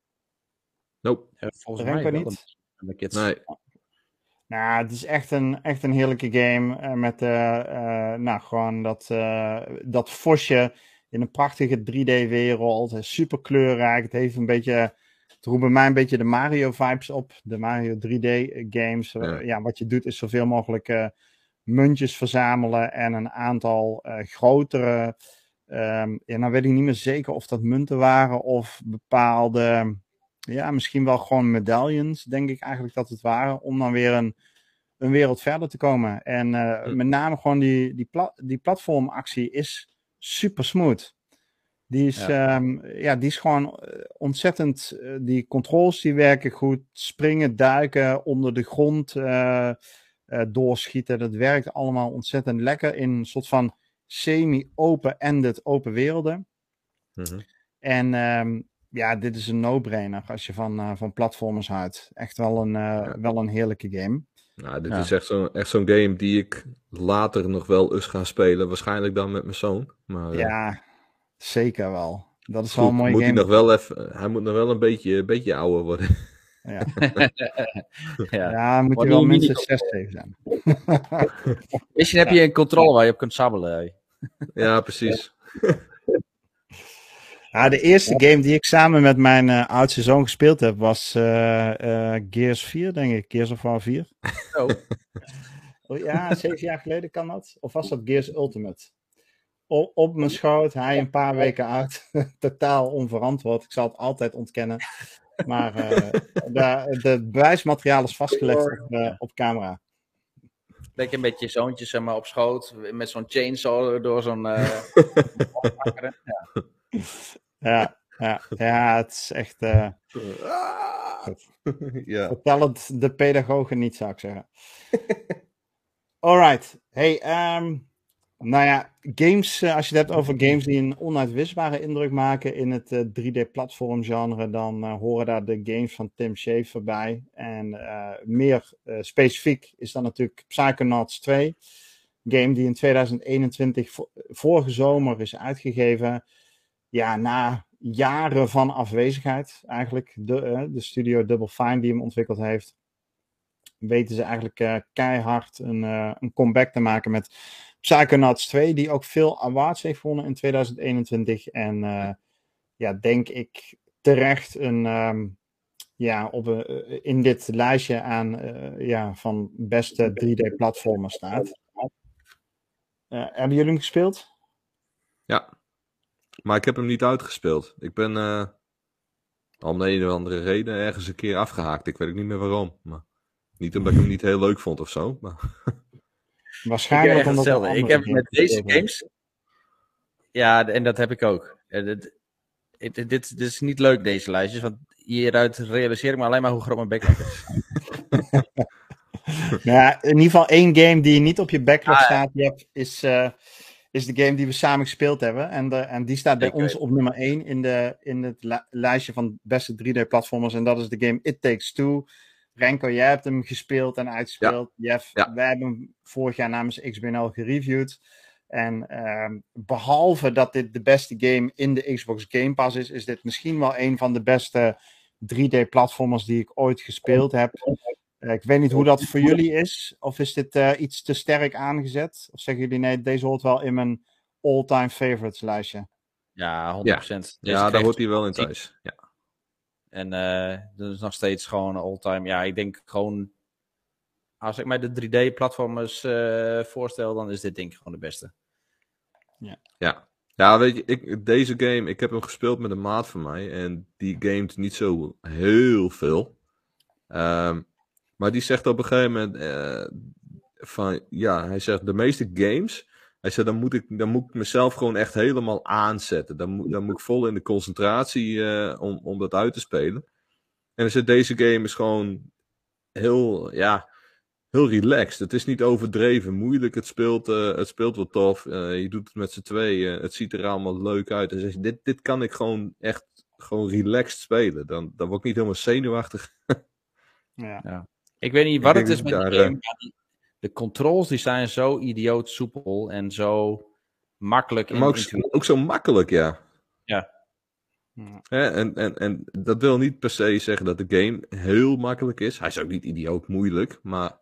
Nope.
Volgens
Remco
mij wel.
niet?
een- een.
Nee.
Nou, het is echt een, echt een heerlijke game. eh, met eh, eh, nou, gewoon dat, dat vosje in een prachtige 3D-wereld. eh, Super kleurrijk. Het heeft een beetje. Het roept bij mij een beetje de Mario-vibes op. De Mario 3D-games.
Ja.
Ja. wat je doet is zoveel mogelijk muntjes verzamelen. En een aantal grotere. ehm, ja, nou weet ik niet meer zeker of dat munten waren of bepaalde. Ja, misschien wel gewoon medaillons, denk ik eigenlijk dat het waren. Om dan weer een, een wereld verder te komen. En eh,
Hm.
met name gewoon die, die, pla die platformactie is super smooth. Die is, ja. ja, die is gewoon eh, ontzettend. eh, die controls die werken goed. Springen, duiken, onder de grond doorschieten. Dat werkt allemaal ontzettend lekker in een soort van semi-open-ended open werelden.
Mhm.
En ehm, ja, dit is een no-brainer als je van, eh, van platformers houdt. Echt wel een, eh, wel een heerlijke game.
Nou, dit
Ja.
is echt zo'n echt zo'n game die ik later nog wel eens ga spelen. Waarschijnlijk dan met mijn zoon. Maar eh,
Ja, zeker wel. Dat is
goed,
wel een mooie
moet
game.
hij nog wel even, hij moet nog wel een beetje, een beetje ouder worden. *laughs*
Ja, *laughs*
ja.
ja moet je wel minstens
mini-
6 7 zijn.
Misschien heb je een controle waar je op kunt sabbelen.
ja, precies. *laughs*
Ja, de eerste game die ik samen met mijn eh, oudste zoon gespeeld heb was eh, eh, Gears 4, denk ik. Gears of War 4.
Oh. *laughs*
Oh, ja, zeven jaar geleden kan dat. Of was dat Gears Ultimate? O- op mijn schoot, hij een paar weken oud. *laughs* Totaal onverantwoord. Ik zal het altijd ontkennen. Maar eh *laughs* de, de bewijsmateriaal is vastgelegd op, eh, op camera.
Lekker met je zoontje zeg maar, op schoot. Met zo'n chainsaw door zo'n... eh, ja.
Ja, ja, ja het is echt. eh, *laughs*
ja.
vertel het de pedagogen niet, zou ik zeggen. *laughs* Alright. Hey, ehm, nou ja, games, eh, als je het hebt over games die een onuitwisbare indruk maken in het 3D-platform genre, dan eh, horen daar de games van Tim Schafer bij. En eh, meer eh, specifiek is dan natuurlijk Psychonauts 2. Game die in 2021 vo- vorige zomer is uitgegeven. Ja, na jaren van afwezigheid eigenlijk. De, eh, de studio Double Fine die hem ontwikkeld heeft. Weten ze eigenlijk eh, keihard een, eh, een comeback te maken met Psychonauts 2. Die ook veel awards heeft gewonnen in 2021. En ja, denk ik terecht een, ehm, ja, op een, in dit lijstje aan ja, van beste 3D-platformers staat. Hebben jullie hem gespeeld?
Ja. Maar ik heb hem niet uitgespeeld. Ik ben eh, om de een of andere reden ergens een keer afgehaakt. Ik weet ook niet meer waarom. Maar niet omdat ik hem niet heel leuk vond of zo. Maar... *laughs*
Ik
Waarschijnlijk
echt
omdat
hetzelfde. Ik heb met deze games... Ja, en dat heb ik ook. Eh, dit, dit, dit, dit is niet leuk, deze lijstjes. Want hieruit realiseer ik me alleen maar hoe groot mijn backlog is. *laughs*
Nou ja, in ieder geval één game die niet op je backlog
Ah,
staat, Jep, is, eh, is de game die we samen gespeeld hebben. En, de, en die staat bij ons op nummer 1 in, de, in het li- lijstje van beste 3D-platformers. En dat is de game It Takes Two. Renko, jij hebt hem gespeeld en uitgespeeld. Jeff,
Ja.
wij hebben hem vorig jaar namens XBNL gereviewd. En ehm, behalve dat dit de beste game in de Xbox Game Pass is, is dit misschien wel een van de beste 3D-platformers die ik ooit gespeeld heb. Eh, ik weet niet hoe dat voor *laughs* jullie is. Of is dit eh, iets te sterk aangezet? Of zeggen jullie nee, deze hoort wel in mijn all-time favorites lijstje?
Ja, 100%.
Ja.
Deze
ja, daar hoort hij wel in thuis. Ja.
En eh dat is nog steeds gewoon all-time. Ja, ik denk gewoon. Als ik mij de 3D-platformers eh, voorstel, dan is dit denk ik gewoon de beste.
Ja. Ja, weet je, ik, deze game, ik heb hem gespeeld met een maat van mij. En die gamet niet zo heel veel. Ehm, maar die zegt op een gegeven moment eh, van, ja, hij zegt de meeste games, hij zegt dan moet ik, dan moet ik mezelf gewoon echt helemaal aanzetten. Dan moet, dan moet ik vol in de concentratie eh, om, om dat uit te spelen. En hij zegt deze game is gewoon heel, ja, heel relaxed. Het is niet overdreven moeilijk. Het speelt, eh, het speelt wel tof. Eh, je doet het met z'n tweeën. Het ziet er allemaal leuk uit. En zeg je, dit, dit kan ik gewoon echt gewoon relaxed spelen. Dan, dan word ik niet helemaal zenuwachtig.
Ja.
Ik weet niet wat het is met die
daar,
game. maar die- de controls die zijn zo idioot soepel en zo makkelijk. in-
maar ook, ook zo makkelijk, ja.
Ja.
Hè, En, en, en dat wil niet per se zeggen dat de game heel makkelijk is. Hij is ook niet idioot moeilijk, maar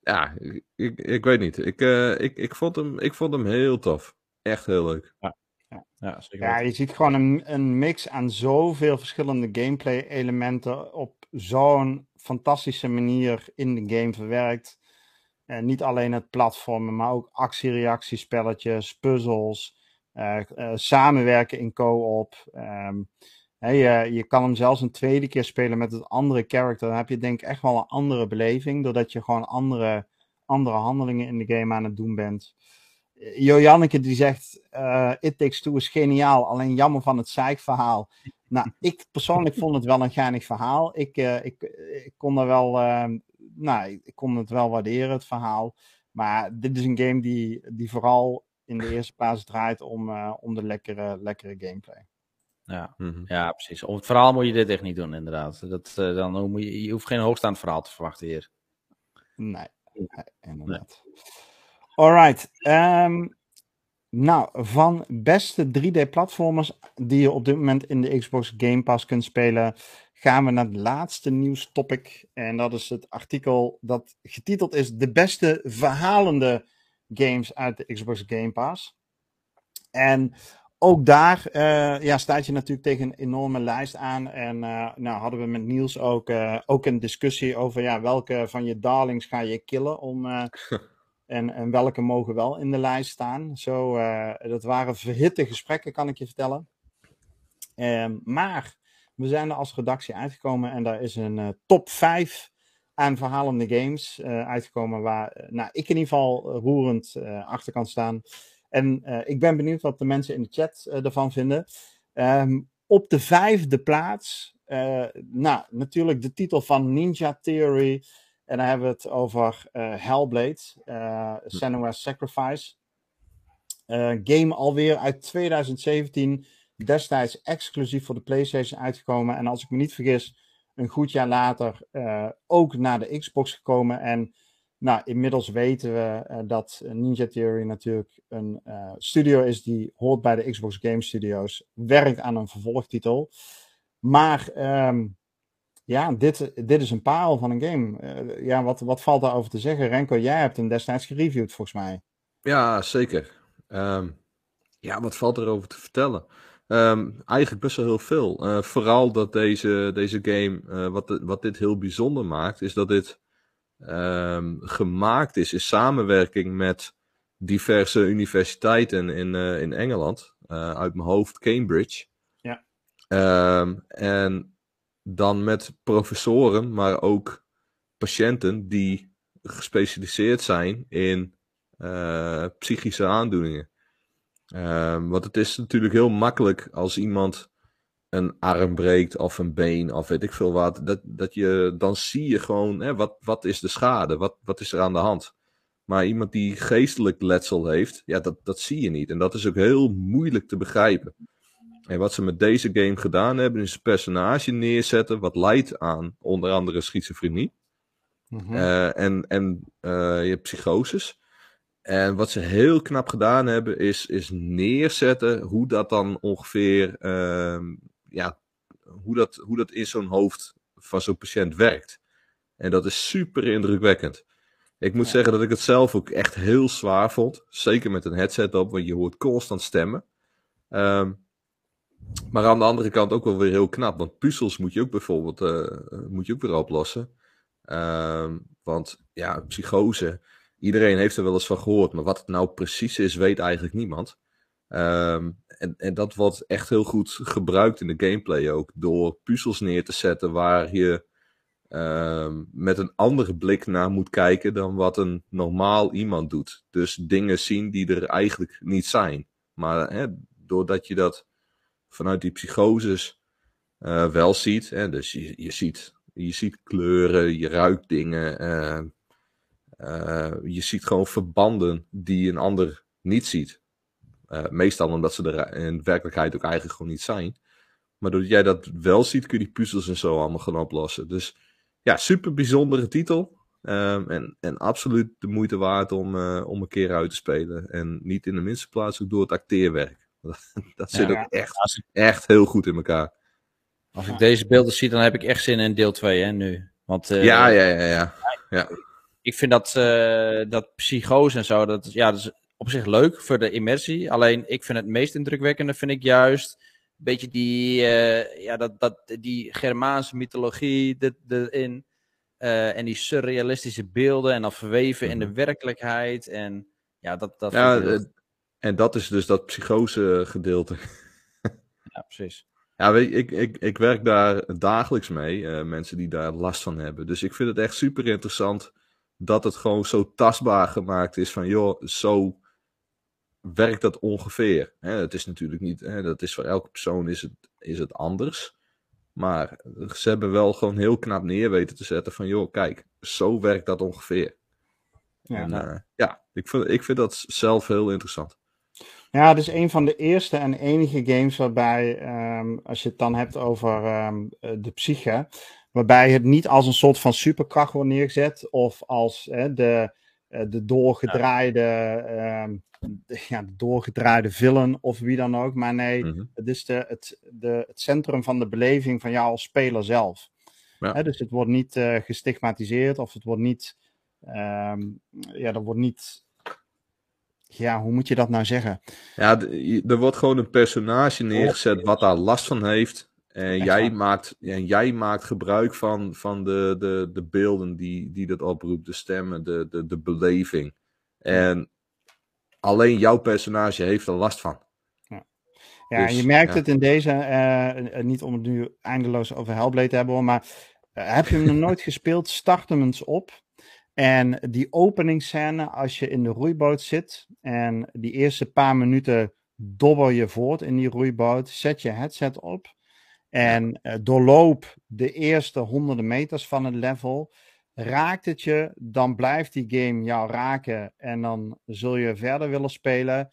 ja, ik, ik, ik weet niet. Ik, eh, ik, ik, vond hem, ik vond hem heel tof. Echt heel leuk.
ja, zeker
Ja,
weten.
je ziet gewoon een, een mix aan zoveel verschillende gameplay-elementen op zo'n fantastische manier in de game verwerkt. Eh, niet alleen het platformen, maar ook actie-reactiespelletjes, puzzels, eh, eh, samenwerken in co-op. Ehm, je, je kan hem zelfs een tweede keer spelen met het andere character. Dan heb je denk ik echt wel een andere beleving, doordat je gewoon andere, andere handelingen in de game aan het doen bent. Jo Janneke die zegt, eh It Takes Two is geniaal, alleen jammer van het zeikverhaal. Nou, ik persoonlijk vond het wel een geinig verhaal. Ik, eh, ik, ik kon er wel, eh, nou, ik- kon het wel waarderen, het verhaal. Maar dit is een game die, die vooral in de eerste plaats draait om, eh, om de lekkere, lekkere gameplay.
Ja.
Mhm.
ja, precies. Om het verhaal moet je dit echt niet doen, inderdaad. Dat, dan moet je, je hoeft geen hoogstaand verhaal te verwachten hier.
Nee, nee, inderdaad. Alright. ehm, nou, van beste 3D-platformers die je op dit moment in de Xbox Game Pass kunt spelen, gaan we naar het laatste nieuwstopic. En dat is het artikel dat getiteld is De beste verhalende games uit de Xbox Game Pass. En ook daar eh, ja, staat je natuurlijk tegen een enorme lijst aan. En eh, nou hadden we met Niels ook, eh, ook een discussie over ja, welke van je darlings ga je killen. Om, *laughs* en, en welke mogen wel in de lijst staan. Zo, eh, dat waren verhitte gesprekken, kan ik je vertellen. Ehm, maar we zijn er als redactie uitgekomen en daar is een eh, top 5 aan verhalende games eh, uitgekomen. Waar nou, ik in ieder geval roerend achter kan staan. En ik ben benieuwd wat de mensen in de chat ervan vinden. Ehm, op de vijfde plaats, nou, natuurlijk de titel van Ninja Theory. En dan hebben we het over eh, Hellblade, uh, Senua's Sacrifice. Eh, game alweer uit 2017, destijds exclusief voor de PlayStation uitgekomen. En als ik me niet vergis, een goed jaar later eh, ook naar de Xbox gekomen. En nou, inmiddels weten we uh, dat Ninja Theory natuurlijk een uh, studio is die hoort bij de Xbox Game Studios, werkt aan een vervolgtitel. Maar um, ja, dit, dit is een parel van een game. Uh, ja, wat, wat valt daarover te zeggen? Renko, jij hebt hem destijds gereviewd volgens mij.
Ja, zeker. Um, ja, wat valt erover te vertellen? Um, eigenlijk best wel heel veel. Uh, vooral dat deze, deze game, uh, wat, de, wat dit heel bijzonder maakt, is dat dit um, gemaakt is in samenwerking met diverse universiteiten in, in Engeland. uit mijn hoofd Cambridge.
Ja.
En dan met professoren, maar ook patiënten die gespecialiseerd zijn in uh, psychische aandoeningen. Um, want het is natuurlijk heel makkelijk als iemand een arm breekt of een been of weet ik veel wat. Dat, dat je, dan zie je gewoon hè, wat, wat is de schade, wat, wat is er aan de hand. Maar iemand die geestelijk letsel heeft, ja, dat, dat zie je niet. En dat is ook heel moeilijk te begrijpen. En wat ze met deze game gedaan hebben, is een personage neerzetten wat leidt aan onder andere schizofrenie. Mm-hmm. Uh, en en uh, je hebt psychoses. En wat ze heel knap gedaan hebben, is, is neerzetten hoe dat dan ongeveer, uh, ja, hoe dat, hoe dat in zo'n hoofd van zo'n patiënt werkt. En dat is super indrukwekkend. Ik moet ja. zeggen dat ik het zelf ook echt heel zwaar vond. Zeker met een headset op, want je hoort constant stemmen. Ehm, maar aan de andere kant ook wel weer heel knap. Want puzzels moet je ook bijvoorbeeld uh, moet je ook weer oplossen. Um, want ja, psychose. Iedereen heeft er wel eens van gehoord. Maar wat het nou precies is, weet eigenlijk niemand. Um, en, en dat wordt echt heel goed gebruikt in de gameplay ook. Door puzzels neer te zetten waar je um, met een andere blik naar moet kijken dan wat een normaal iemand doet. Dus dingen zien die er eigenlijk niet zijn. Maar hè, doordat je dat vanuit die psychoses uh, wel ziet. Hè, dus je, je, ziet, je ziet kleuren, je ruikt dingen. Uh, uh, je ziet gewoon verbanden die een ander niet ziet. meestal omdat ze er in werkelijkheid ook eigenlijk gewoon niet zijn. Maar doordat jij dat wel ziet, kun je die puzzels en zo allemaal gaan oplossen. Dus ja, super bijzondere titel. Um, en, en absoluut de moeite waard om, om een keer uit te spelen. En niet in de minste plaats ook door het acteerwerk. *laughs* dat zit ja, ook echt, echt heel goed in elkaar.
Als ik deze beelden zie, dan heb ik echt zin in deel 2, hè, nu. Want, uh,
ja, ja, ja, ja, ja.
Ik vind dat, uh, dat psychose en zo, dat, ja, dat is op zich leuk voor de immersie. Alleen, ik vind het meest indrukwekkende, vind ik juist een beetje die, uh, ja, dat, dat, die Germaanse mythologie erin. Uh, en die surrealistische beelden en dan verweven in de mhm. werkelijkheid. En ja, dat, dat
ja, en dat is dus dat psychose gedeelte. *laughs*
ja, precies.
Ja, weet je, ik, ik, ik werk daar dagelijks mee, uh, mensen die daar last van hebben. Dus ik vind het echt super interessant dat het gewoon zo tastbaar gemaakt is van, joh, zo werkt dat ongeveer. Hè, het is natuurlijk niet, hè, dat is voor elke persoon is het, is het anders. Maar ze hebben wel gewoon heel knap neer weten te zetten van, joh, kijk, zo werkt dat ongeveer. Ja, en, nou. uh, ja ik, vind, ik vind dat zelf heel interessant.
Ja, het is een van de eerste en enige games waarbij, um, als je het dan hebt over um, de psyche, waarbij het niet als een soort van superkracht wordt neergezet of als uh, de, uh, de doorgedraaide, ja. Um, de, ja, de doorgedraaide villain of wie dan ook. Maar nee, mm -hmm. het is de, het, de, het centrum van de beleving van jou als speler zelf. Ja. Hè, dus het wordt niet uh, gestigmatiseerd of het wordt niet, ja, er wordt niet, ja, hoe moet je dat nou zeggen?
Ja, er wordt gewoon een personage neergezet wat daar last van heeft. En jij maakt, en jij maakt gebruik van, van de, de, de beelden die, die dat oproept, de stemmen, de, de, de beleving. En alleen jouw personage heeft er last van.
Ja, ja dus, je merkt ja. het in deze, uh, niet om het nu eindeloos over Hellblade te hebben, maar uh, heb je hem nog nooit gespeeld? Start hem eens op. En die openingsscène, als je in de roeiboot zit en die eerste paar minuten dobber je voort in die roeiboot, zet je headset op en uh, doorloop de eerste honderden meters van het level. Raakt het je, dan blijft die game jou raken en dan zul je verder willen spelen.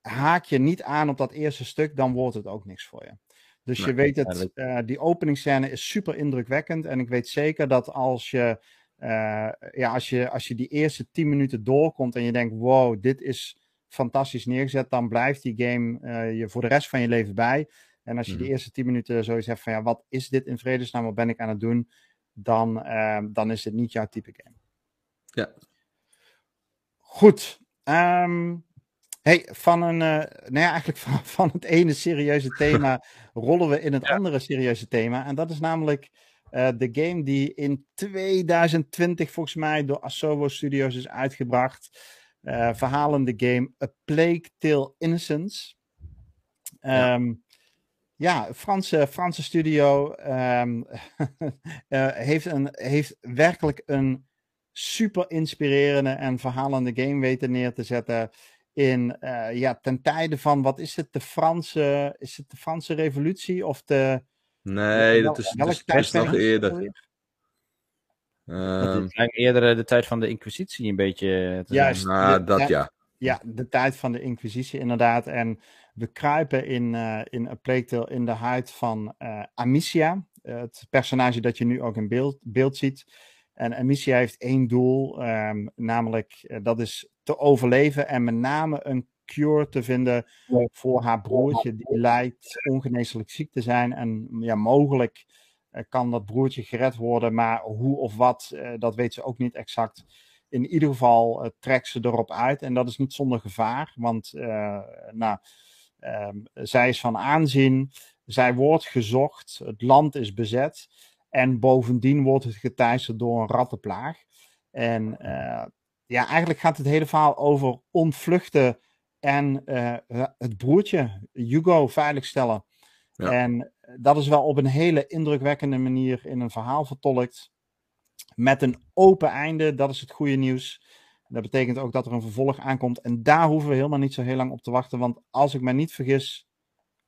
Haak je niet aan op dat eerste stuk, dan wordt het ook niks voor je. Dus nee, je weet het, uh, die openingsscène is super indrukwekkend. En ik weet zeker dat als je ja, als je, als je die eerste 10 minuten doorkomt en je denkt, wow, dit is fantastisch neergezet, dan blijft die game uh, je voor de rest van je leven bij. En als je mm -hmm. die eerste 10 minuten zoiets hebt van, ja, wat is dit in vredesnaam, wat ben ik aan het doen, dan, uh, dan is het niet jouw type game.
Ja.
Goed. Um, hey, van een, nou ja, eigenlijk van, *laughs* van het ene serieuze thema *laughs* rollen we in het ja. andere serieuze thema. En dat is namelijk uh, de game die in 2020 volgens mij door Asobo Studios is uitgebracht. Uh, verhalende game A Plague Tale Innocence. Um, ja. ja, Franse, Franse studio um, uh, *laughs* heeft, een, heeft werkelijk een super inspirerende en verhalende game weten neer te zetten. In, uh, ja, ten tijde van, wat is het, de Franse, is het de Franse revolutie of de,
Nee, dat is, dat is nog eerder.
Um, eerder de tijd van de Inquisitie een beetje.
Te Juist,
nou, de, dat ja.
Ja, de tijd van de Inquisitie inderdaad. En we kruipen in, uh, in A Plague Tale in de huid van uh, Amicia. Uh, het personage dat je nu ook in beeld, beeld ziet. En Amicia heeft één doel, um, namelijk dat is te overleven en met name een cure te vinden voor haar broertje. Die lijkt ongeneeslijk ziek te zijn. En ja, mogelijk uh, kan dat broertje gered worden. Maar hoe of wat, uh, dat weet ze ook niet exact. in ieder geval uh, trekt ze erop uit. En dat is niet zonder gevaar, want nou, ehm, zij is van aanzien. Zij wordt gezocht, het land is bezet. En bovendien wordt het geteisterd door een rattenplaag. En ja, eigenlijk gaat het hele verhaal over ontvluchten en het broertje, Hugo, veiligstellen. Ja. En dat is wel op een hele indrukwekkende manier in een verhaal vertolkt. Met een open einde, dat is het goede nieuws. Dat betekent ook dat er een vervolg aankomt. En daar hoeven we helemaal niet zo heel lang op te wachten. Want als ik me niet vergis,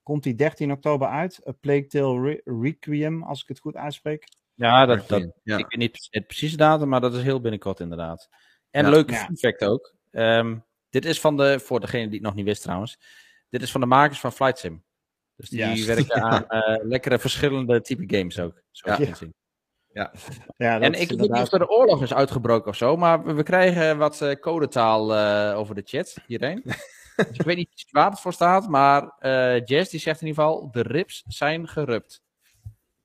komt die 13 oktober uit. A Plague Tale Requiem, als ik het goed uitspreek.
Ja, dat, dat, ja. ik weet niet het precieze datum, maar dat is heel binnenkort inderdaad. En ja. leuke ja. fact ook. Um, dit is van de, voor degene die het nog niet wist trouwens, dit is van de makers van Flight Sim. Dus die Juist. werken *laughs* aan uh, lekkere verschillende type games ook. Zo ja. Zien. Ja. ja en ik weet niet of er de oorlog is uitgebroken of zo, maar we krijgen wat uh, codetaal uh, over de chat hierheen. *laughs* dus ik weet niet waar het voor staat, maar uh, Jess die zegt in ieder geval, de rips zijn gerupt.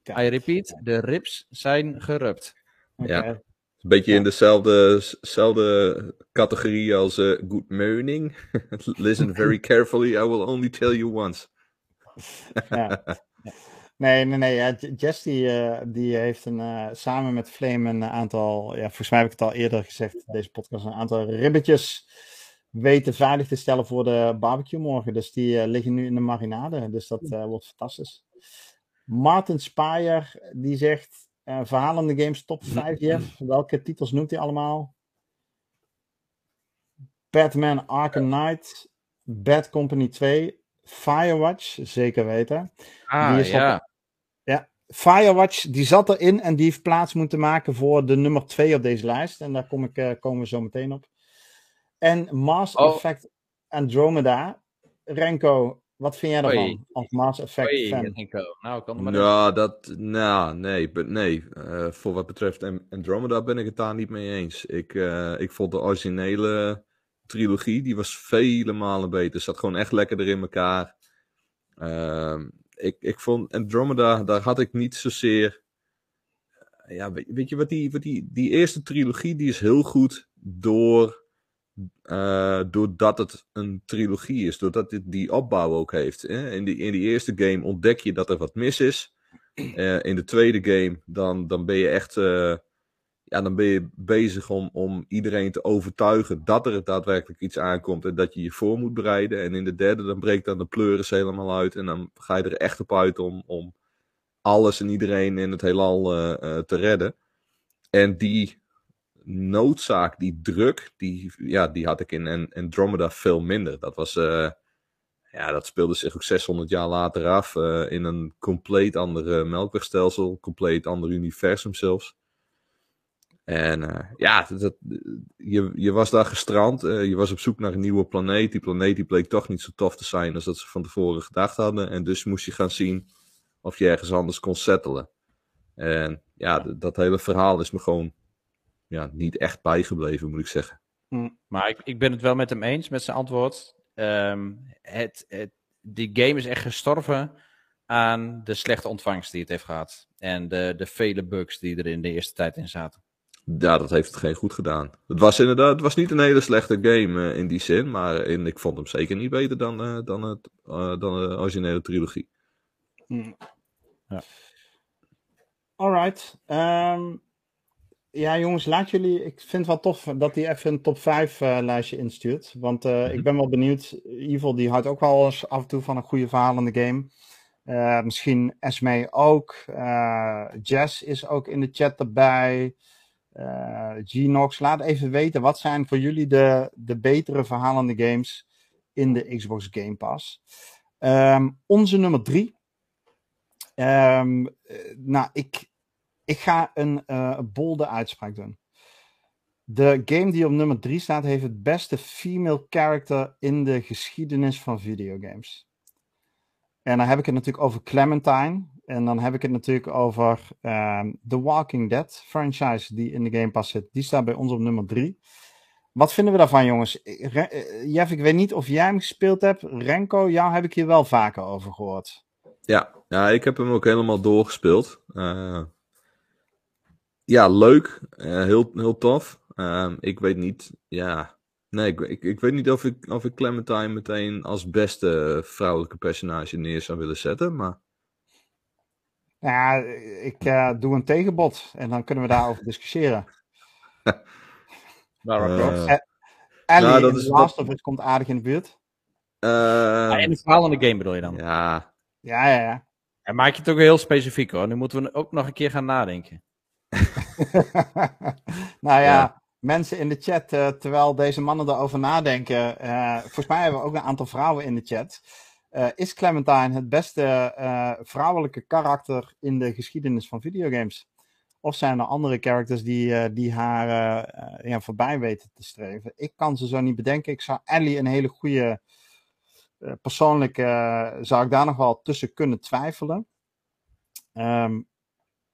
I repeat, de rips zijn gerupt.
Okay. Ja. Een beetje in dezelfde, dezelfde categorie als good morning. *laughs* Listen very *laughs* carefully, I will only tell you once.
ja. Nee, nee, nee. Ja, Jess die, uh, die heeft een, uh, samen met Flame een aantal, ja, volgens mij heb ik het al eerder gezegd, deze podcast, een aantal ribbetjes weten veilig te stellen voor de barbecue morgen. Dus die uh, liggen nu in de marinade. Dus dat wordt fantastisch. Martin Spayer, die zegt, verhalende games top 5, Jeff. Welke titels noemt hij allemaal? Batman Arkham Knight, Bad Company 2, Firewatch, zeker weten.
Ah, die is ja.
ja. Firewatch, die zat erin en die heeft plaats moeten maken voor de nummer 2 op deze lijst. En daar kom ik, uh, komen we zo meteen op. En Mass oh. Effect Andromeda. Renko, wat vind jij daarvan? Als Mass Effect Oei, fan?
Nou, kan maar ja, dat, nou, nee, nee. Uh, voor wat betreft Andromeda ben ik het daar niet mee eens. Ik, uh, ik vond de originele trilogie, die was vele malen beter. Zat gewoon echt lekker in elkaar. Uh, ik, ik vond Andromeda, daar had ik niet zozeer. Ja, weet, weet je wat die, wat die, die eerste trilogie, die is heel goed door. Uh, doordat het een trilogie is, doordat dit die opbouw ook heeft. Hè? In, die, in die eerste game ontdek je dat er wat mis is. Uh, *clears throat* in de tweede game, dan, dan ben je echt. Uh, ja, dan ben je bezig om, om iedereen te overtuigen dat er daadwerkelijk iets aankomt en dat je je voor moet bereiden. En in de derde, dan breekt dan de pleuris helemaal uit en dan ga je er echt op uit om, om alles en iedereen in het heelal te redden. En die noodzaak, die druk, die, ja, die had ik in Andromeda veel minder. Dat was, uh, ja, dat speelde zich ook 600 jaar later af in een compleet ander melkwegstelsel, compleet ander universum zelfs. En ja, dat, je, je was daar gestrand. Je was op zoek naar een nieuwe planeet. Die planeet die bleek toch niet zo tof te zijn als dat ze van tevoren gedacht hadden. En dus moest je gaan zien of je ergens anders kon settelen. En ja, dat hele verhaal is me gewoon ja, niet echt bijgebleven, moet ik zeggen.
Hm. Maar ik, ik ben het wel met hem eens, met zijn antwoord. Um, het, het, die game is echt gestorven aan de slechte ontvangst die het heeft gehad. En de, de vele bugs die er in de eerste tijd in zaten
ja, dat heeft het geen goed gedaan. Het was inderdaad, het was niet een hele slechte game uh, in die zin, maar in, ik vond hem zeker niet beter dan, uh, dan, het, uh, dan de originele trilogie.
Hmm. Ja. Alright. Um, ja, jongens, laat jullie. Ik vind het wel tof dat hij even een top 5 lijstje instuurt. Want mm -hmm. ik ben wel benieuwd. Evil die houdt ook wel eens af en toe van een goede verhaal in de game. misschien Esme ook. Jess is ook in de chat erbij. Genox, laat even weten wat zijn voor jullie de, de betere verhalende games in de Xbox Game Pass. Um, onze nummer drie. Um, nou, ik, ik ga een uh, bolde uitspraak doen. De game die op nummer 3 staat, heeft het beste female character in de geschiedenis van videogames. En dan heb ik het natuurlijk over Clementine. En dan heb ik het natuurlijk over uh, The Walking Dead franchise die in de Game Pass zit. Die staat bij ons op nummer 3. Wat vinden we daarvan, jongens? Re eh, Jeff, ik weet niet of jij hem gespeeld hebt. Renko, jou heb ik hier wel vaker over gehoord.
Ja, ja ik heb hem ook helemaal doorgespeeld. Uh, ja, leuk. Uh, heel, heel tof. Ehm, ik weet niet, ja. Nee, ik, ik, ik weet niet of ik, of ik Clementine meteen als beste vrouwelijke personage neer zou willen zetten, maar...
Ja, ik eh, doe een tegenbod en dan kunnen we daarover discussiëren. *laughs*
Lara
Eh,
Croft.
Eh, Ellie
Nou, dat
in
is-
Last of Us komt aardig in de buurt.
Ah, in het verhaal in de game bedoel je dan?
ja,
Ja, ja, ja.
En maak je het ook heel specifiek hoor. Nu moeten we ook nog een keer gaan nadenken. *laughs* *laughs*
nou ja,
Ja.
mensen in de chat, eh, terwijl deze mannen erover nadenken, eh, volgens mij hebben we ook een aantal vrouwen in de chat. Eh, is Clementine het beste vrouwelijke karakter in de geschiedenis van videogames? Of zijn er andere characters die, die haar ja, voorbij weten te streven? Ik kan ze zo niet bedenken. Ik zou Ellie een hele goede. persoonlijk eh, zou ik daar nog wel tussen kunnen twijfelen. Ehm,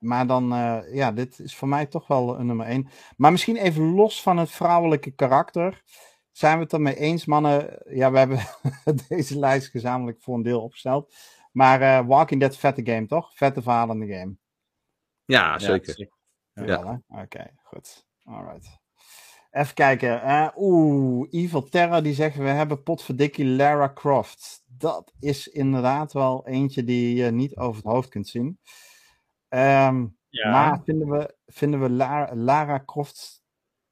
maar dan, eh, ja, dit is voor mij toch wel een nummer één. Maar misschien even los van het vrouwelijke karakter. Zijn we het ermee eens, mannen? Ja, we hebben *laughs* deze lijst gezamenlijk voor een deel opgesteld. Maar eh, Walking Dead, vette game, toch? Vette verhalende game.
ja, zeker.
Ja.
Oké, goed. Alright. Even kijken. eh, Oeh, Evil Terror die zeggen we hebben potverdikkie Lara Croft. Dat is inderdaad wel eentje die je niet over het hoofd kunt zien. Ehm,
Ja.
Maar vinden we, vinden we Lara, Lara Croft.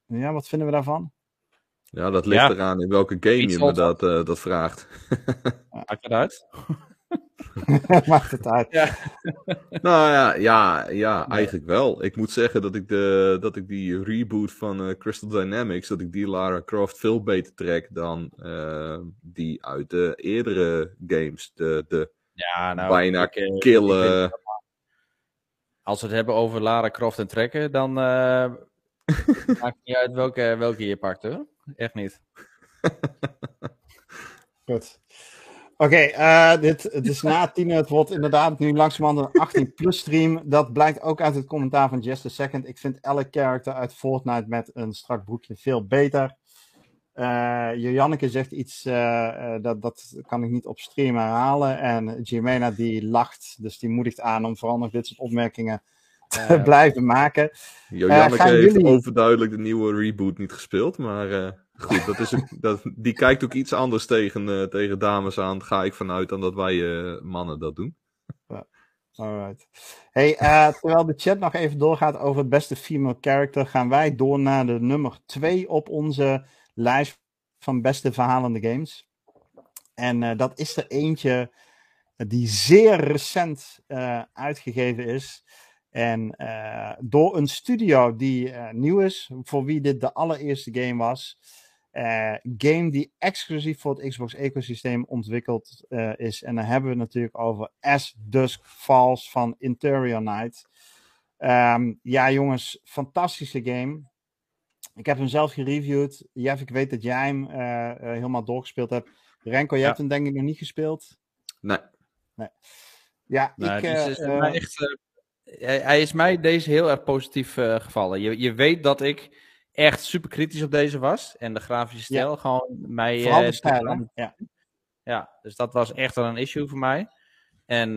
Ja, wat vinden we daarvan?
Ja, dat ligt
Ja.
eraan in welke game
Iets
je me dat, eh, dat vraagt. *laughs*
Maakt het uit? *laughs*
Maakt het uit. *laughs*
Nou ja, ja, ja
Nee.
eigenlijk wel. Ik moet zeggen dat ik, de, dat ik die reboot van eh, Crystal Dynamics, dat ik die Lara Croft veel beter trek dan eh, die uit de eerdere games. De, de
Ja, nou.
bijna
ik, eh, ik
kille...
vind- als we het hebben over Lara Croft en trekken, dan eh, *laughs* maakt niet uit welke, welke je pakt hoor. Echt niet. *laughs*
Goed. Oké, eh, dit het is na tien. Het wordt inderdaad nu langzamerhand een 18-plus stream. Dat blijkt ook uit het commentaar van Just a Second. Ik vind elke character uit Fortnite met een strak broekje veel beter. Janneke zegt iets, eh, eh, dat, dat kan ik niet op stream herhalen. En Jimena die lacht, dus die moedigt aan om vooral nog dit soort opmerkingen te *laughs* blijven maken.
Jojanneke heeft
jullie-
overduidelijk de nieuwe reboot niet gespeeld, maar goed, dat is dat, die kijkt ook iets anders tegen, tegen dames aan, ga ik vanuit, dan dat wij mannen dat doen.
Alright. Hey, terwijl de chat nog even doorgaat over het beste female character, gaan wij door naar de nummer 2 op onze lijst van beste verhalende games. En eh, dat is er eentje die zeer recent eh, uitgegeven is. En eh, door een studio die eh, nieuw is, voor wie dit de allereerste game was. Eh, game die exclusief voor het Xbox ecosysteem ontwikkeld eh, is. En dan hebben we het natuurlijk over As Dusk Falls van Interior Night. Ehm, ja, jongens, fantastische game. Ik heb hem zelf gereviewd. Jeff, ik weet dat jij hem eh, eh, helemaal doorgespeeld hebt. Renko, jij
Ja.
hebt hem denk ik nog niet gespeeld.
Nee,
Ja,
Nou,
ik...
dus
eh,
is mij echt, hij, hij is mij deze heel erg positief gevallen. Je, je weet dat ik echt super kritisch op deze was. En de grafische stijl gewoon mij...
vooral de stijl, Ja.
Ja, dus dat was echt wel een issue voor mij. En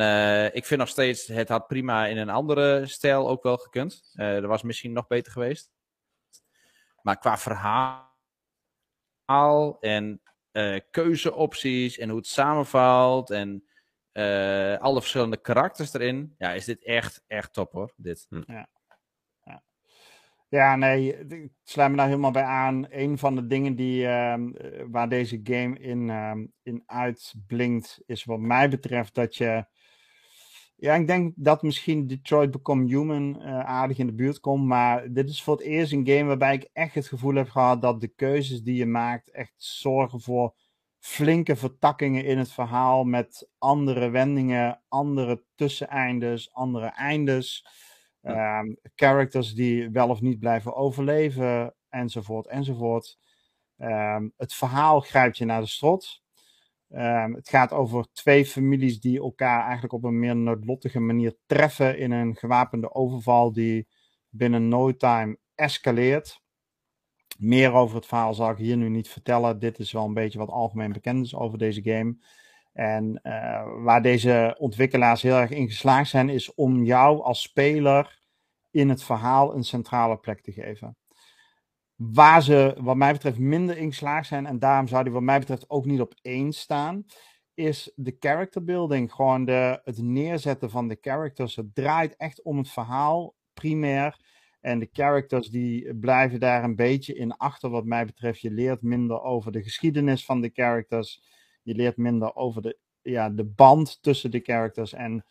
ik vind nog steeds, het had prima in een andere stijl ook wel gekund. Eh dat was misschien nog beter geweest. Maar qua verhaal en eh, keuzeopties en hoe het samenvalt en eh, alle verschillende karakters erin, ja, is dit echt, echt top hoor. Dit.
Ja, nee, ik sluit me daar helemaal bij aan. Een van de dingen die, ehm, eh, waar deze game in, ehm, in uitblinkt, is wat mij betreft dat je... Ja, ik denk dat misschien Detroit Become Human eh, aardig in de buurt komt, maar dit is voor het eerst een game waarbij ik echt het gevoel heb gehad dat de keuzes die je maakt echt zorgen voor flinke vertakkingen in het verhaal met andere wendingen, andere tusseneindes, andere eindes. Ehm, characters die wel of niet blijven overleven, enzovoort, enzovoort. Ehm, het verhaal grijpt je naar de strot. Ehm, het gaat over twee families die elkaar eigenlijk op een meer noodlottige manier treffen in een gewapende overval die binnen no time escaleert. Meer over het verhaal zal ik hier nu niet vertellen. Dit is wel een beetje wat algemeen bekend is over deze game. En eh, waar deze ontwikkelaars heel erg in geslaagd zijn, is om jou als speler in het verhaal een centrale plek te geven. Waar ze, wat mij betreft, minder in geslaagd zijn, en daarom zou die, wat mij betreft, ook niet op één staan, is de character building. Gewoon de, het neerzetten van de characters. Het draait echt om het verhaal, primair. En de characters die blijven daar een beetje in achter, wat mij betreft. Je leert minder over de geschiedenis van de characters. Je leert minder over de, ja, de band tussen de characters. En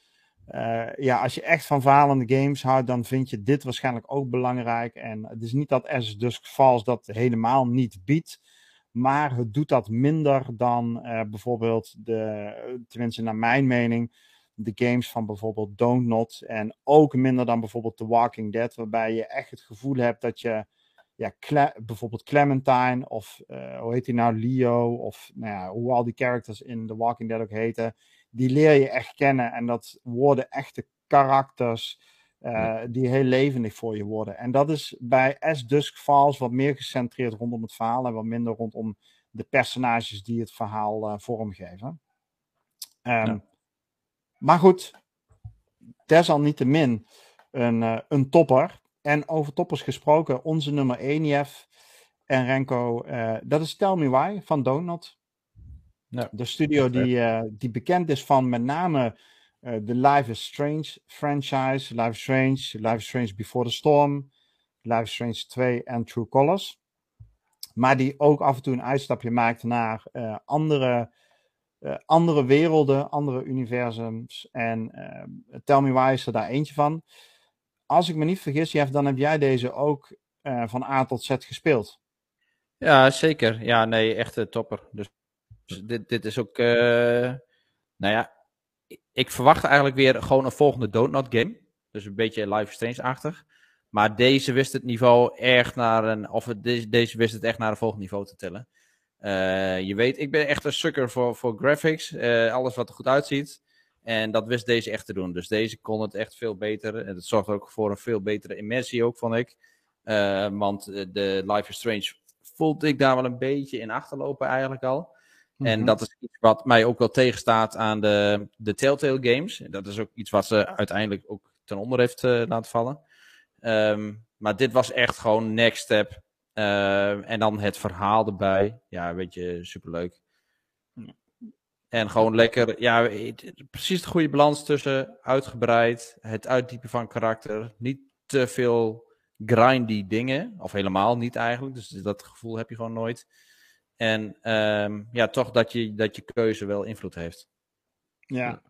uh, ja, als je echt van falende games houdt, dan vind je dit waarschijnlijk ook belangrijk. En het is niet dat As Dusk Falls dat helemaal niet biedt. Maar het doet dat minder dan uh, bijvoorbeeld de, tenminste naar mijn mening, de games van bijvoorbeeld Don't Not. En ook minder dan bijvoorbeeld The Walking Dead, waarbij je echt het gevoel hebt dat je ja, bijvoorbeeld Clementine of uh, hoe heet die nou, Leo of nou ja, hoe al die characters in The Walking Dead ook heten die leer je echt kennen. En dat worden echte karakters uh, die heel levendig voor je worden. En dat is bij As Dusk Falls wat meer gecentreerd rondom het verhaal en wat minder rondom de personages die het verhaal uh, vormgeven. Um, ja. Maar goed, desalniettemin een, uh, een topper. En over toppers gesproken, onze nummer 1 Jeff en Renko, dat is Tell Me Why van Donut. Ja. De studio die, uh, die bekend is van met name uh, de Life is Strange franchise, Life is Strange, Life is Strange Before the Storm, Life is Strange 2 en True Colors. Maar die ook af en toe een uitstapje maakt naar uh, andere, andere werelden, andere universums. En Tell Me Why is er daar eentje van. Als ik me niet vergis, Jeff, dan heb jij deze ook van A tot Z gespeeld.
Ja, zeker. Ja, nee, echt een topper. Dus dus dit, is ook, uh, nou ja, ik verwacht eigenlijk weer gewoon een volgende Donut game. Dus een beetje Life Strange-achtig. Maar deze wist het niveau echt naar een, of deze, wist het echt naar een volgend niveau te tillen. Uh, je weet, ik ben echt een sucker voor, voor graphics. Uh, alles wat er goed uitziet. En dat wist deze echt te doen. Dus deze kon het echt veel beter. En het zorgt ook voor een veel betere immersie ook, vond ik. Want de Life is Strange voelde ik daar wel een beetje in achterlopen eigenlijk al. En mhm. dat is iets wat mij ook wel tegenstaat aan de, de Telltale games. Dat is ook iets wat ze uiteindelijk ook ten onder heeft uh, laten vallen. Um, maar dit was echt gewoon next step. Uh, en dan het verhaal erbij. Ja, weet je, superleuk. En gewoon lekker, ja, precies de goede balans tussen uitgebreid, het uitdiepen van karakter, niet te veel grindy dingen, of helemaal niet eigenlijk. Dus dat gevoel heb je gewoon nooit. En um, ja, toch dat je, dat je keuze wel invloed heeft.
Ja,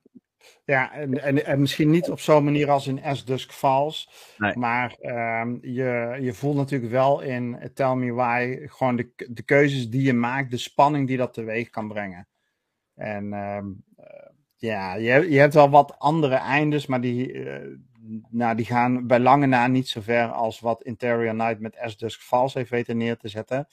ja en, en, en misschien niet op zo'n manier als in S Dusk Falls. Nee. Maar um, je, je voelt natuurlijk wel in Tell Me Why gewoon de, de keuzes die je maakt, de spanning die dat teweeg kan brengen. En um, uh, ja, je, je hebt wel wat andere eindes, maar die, uh, nou, die gaan bij lange na niet zo ver als wat Interior Night met S Dusk Falls heeft weten neer te zetten.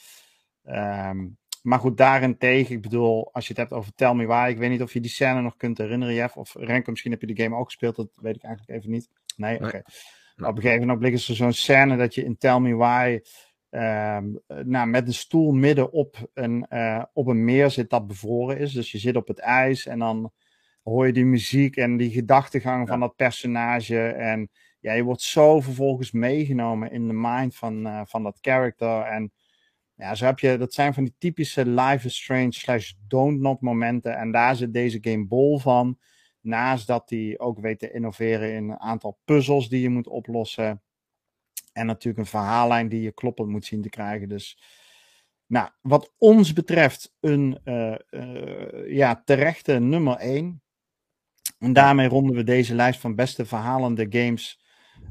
Um, maar goed, daarentegen, ik bedoel, als je het hebt over Tell Me Why, ik weet niet of je die scène nog kunt herinneren, Jeff. Of Renko, misschien heb je de game ook gespeeld, dat weet ik eigenlijk even niet. Nee, oké. Okay. Op een gegeven moment is er zo'n scène dat je in Tell Me Why um, nou, met een stoel midden op een, uh, op een meer zit dat bevroren is. Dus je zit op het ijs en dan hoor je die muziek en die gedachtegang ja. van dat personage. En ja, je wordt zo vervolgens meegenomen in de mind van, uh, van dat character. En ja, zo heb je, dat zijn van die typische Life is Strange slash Don't Not momenten. En daar zit deze game bol van. Naast dat hij ook weet te innoveren in een aantal puzzels die je moet oplossen. En natuurlijk een verhaallijn die je kloppend moet zien te krijgen. Dus nou, wat ons betreft een uh, uh, ja, terechte nummer 1. En daarmee ronden we deze lijst van beste verhalende games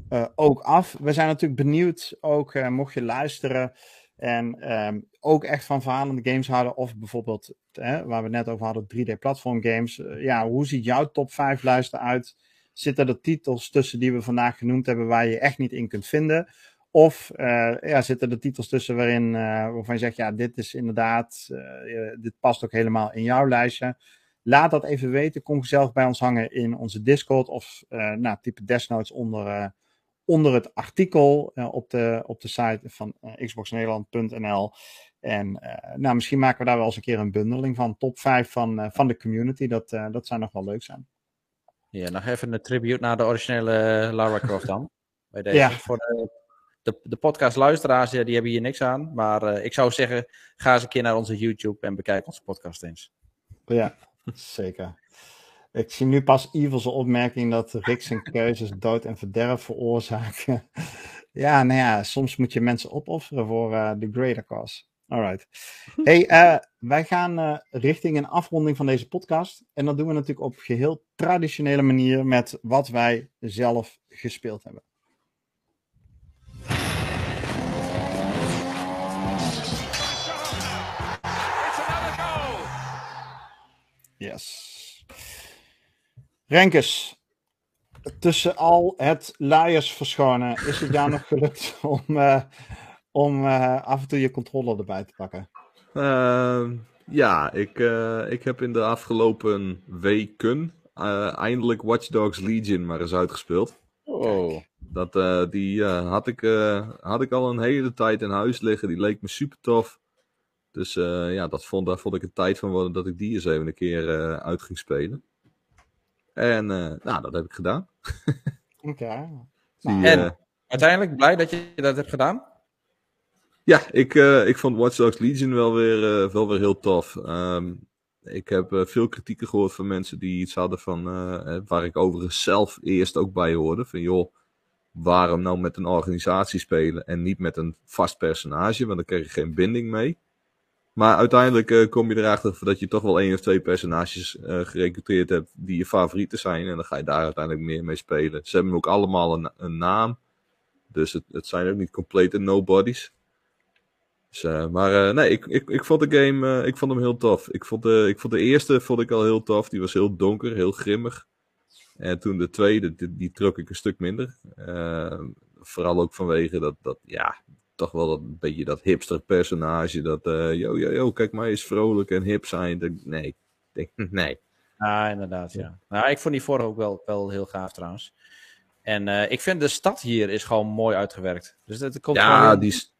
uh, ook af. We zijn natuurlijk benieuwd, ook mocht je luisteren en um, ook echt van verhalende games houden. Of bijvoorbeeld, hè, waar we net over hadden, 3D-platform games. Uh, ja, hoe ziet jouw top 5 lijst eruit? Zitten er titels tussen die we vandaag genoemd hebben waar je echt niet in kunt vinden? Of uh, ja, zitten er titels tussen waarin, uh, waarvan je zegt, ja, dit is inderdaad, dit past ook helemaal in jouw lijstje. Laat dat even weten. Kom gezellig bij ons hangen in onze Discord of nou, type Desnotes onder onder het artikel uh, op, de, op de site van uh, xboxnederland.nl. En uh, nou, misschien maken we daar wel eens een keer een bundeling van. Top 5 van, van de community. Dat, dat zou nog wel leuk zijn.
Ja, nog even een tribute naar de originele Lara Croft dan. *laughs* Bij deze. Ja. Voor de de, de podcastluisteraars, ja, die hebben hier niks aan. Maar eh, ik zou zeggen, ga eens een keer naar onze YouTube en bekijk onze podcast eens.
Ja, *laughs* zeker. Ik zie nu pas Evil's opmerking dat Rick zijn keuzes dood en verderf veroorzaken. *laughs* ja, nou ja, soms moet je mensen opofferen voor eh, de greater cause. Alright. *laughs* Hey, eh, wij gaan eh, richting een afronding van deze podcast. En dat doen we natuurlijk op geheel traditionele manier met wat wij zelf gespeeld hebben. Yes. Renkes, tussen al het luiers verschonen, is het jou nog gelukt *laughs* om, uh, om uh, af en toe je controle erbij te pakken?
Uh, ja, ik, uh, ik heb in de afgelopen weken eindelijk Watch Dogs Legion maar eens uitgespeeld.
Oh.
Dat, die had, ik, had ik al een hele tijd in huis liggen. Die leek me super tof. Dus ja, dat vond, daar vond ik een tijd van worden dat ik die eens even een keer uit ging spelen. En uh, nou, dat heb ik gedaan. *laughs*
Oké. Okay.
Nou, en uh, uiteindelijk blij dat je dat hebt gedaan?
Ja, ik, uh, ik vond Watch Dogs Legion wel weer, wel weer heel tof. Um, ik heb veel kritieken gehoord van mensen die iets hadden van, waar ik overigens zelf eerst ook bij hoorde. Van joh, waarom nou met een organisatie spelen en niet met een vast personage, want dan krijg je geen binding mee. Maar uiteindelijk uh, kom je erachter dat je toch wel één of twee personages uh, gerecruiteerd hebt die je favorieten zijn. En dan ga je daar uiteindelijk meer mee spelen. Ze hebben ook allemaal een, een naam. Dus het, het, zijn ook niet complete nobodies. Dus, uh, maar nee, ik, ik, ik vond de game ik vond hem heel tof. Ik vond, de, ik vond de eerste vond ik al heel tof. Die was heel donker, heel grimmig. En toen de tweede, die, die trok ik een stuk minder. vooral ook vanwege dat, dat ja, toch wel dat, een beetje dat hipster personage. Dat, uh, yo, yo, yo, kijk maar eens vrolijk en hip zijn. nee, denk, *laughs* nee.
Ah, inderdaad, ja. Nou, ik vond die vorige ook wel, wel heel gaaf trouwens. En uh, ik vind de stad hier is gewoon mooi uitgewerkt. Dus dat komt
ja, die is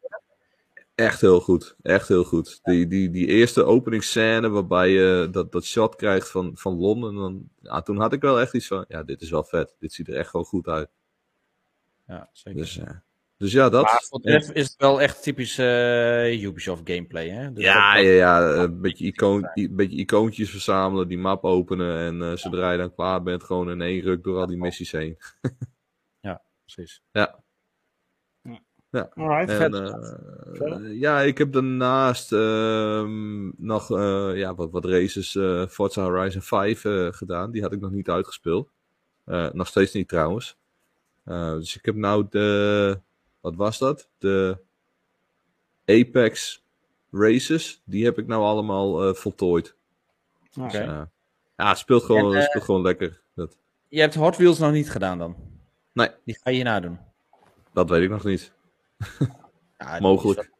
echt heel goed. Echt heel goed. Die, die, die eerste openingsscène waarbij je dat, dat shot krijgt van, van Londen. Dan, ja, toen had ik wel echt iets van, ja, dit is wel vet. Dit ziet er echt gewoon goed uit.
Ja, zeker.
Dus, uh, dus ja, dat.
Maar voor de is het wel echt typisch uh, Ubisoft gameplay, hè?
Dus ja, ja, ja, een beetje, icoon, een beetje icoontjes verzamelen, die map openen en uh, zodra je dan klaar bent, gewoon in één ruk door al die missies heen.
ja, precies.
Ja.
Ja. Alright,
en, uh, ja, ik heb daarnaast uh, nog ja, wat, wat races Forza Horizon 5 gedaan. Die had ik nog niet uitgespeeld. nog steeds niet trouwens. dus ik heb nou de wat was dat? De Apex Races. Die heb ik nou allemaal uh, voltooid.
Oké. Okay.
Dus, uh, ja, het speelt gewoon, en, uh, speelt gewoon lekker. Dat.
Je hebt Hot Wheels nog niet gedaan dan?
Nee.
Die ga je hierna doen?
Dat weet ik nog niet. ja, *laughs* Mogelijk.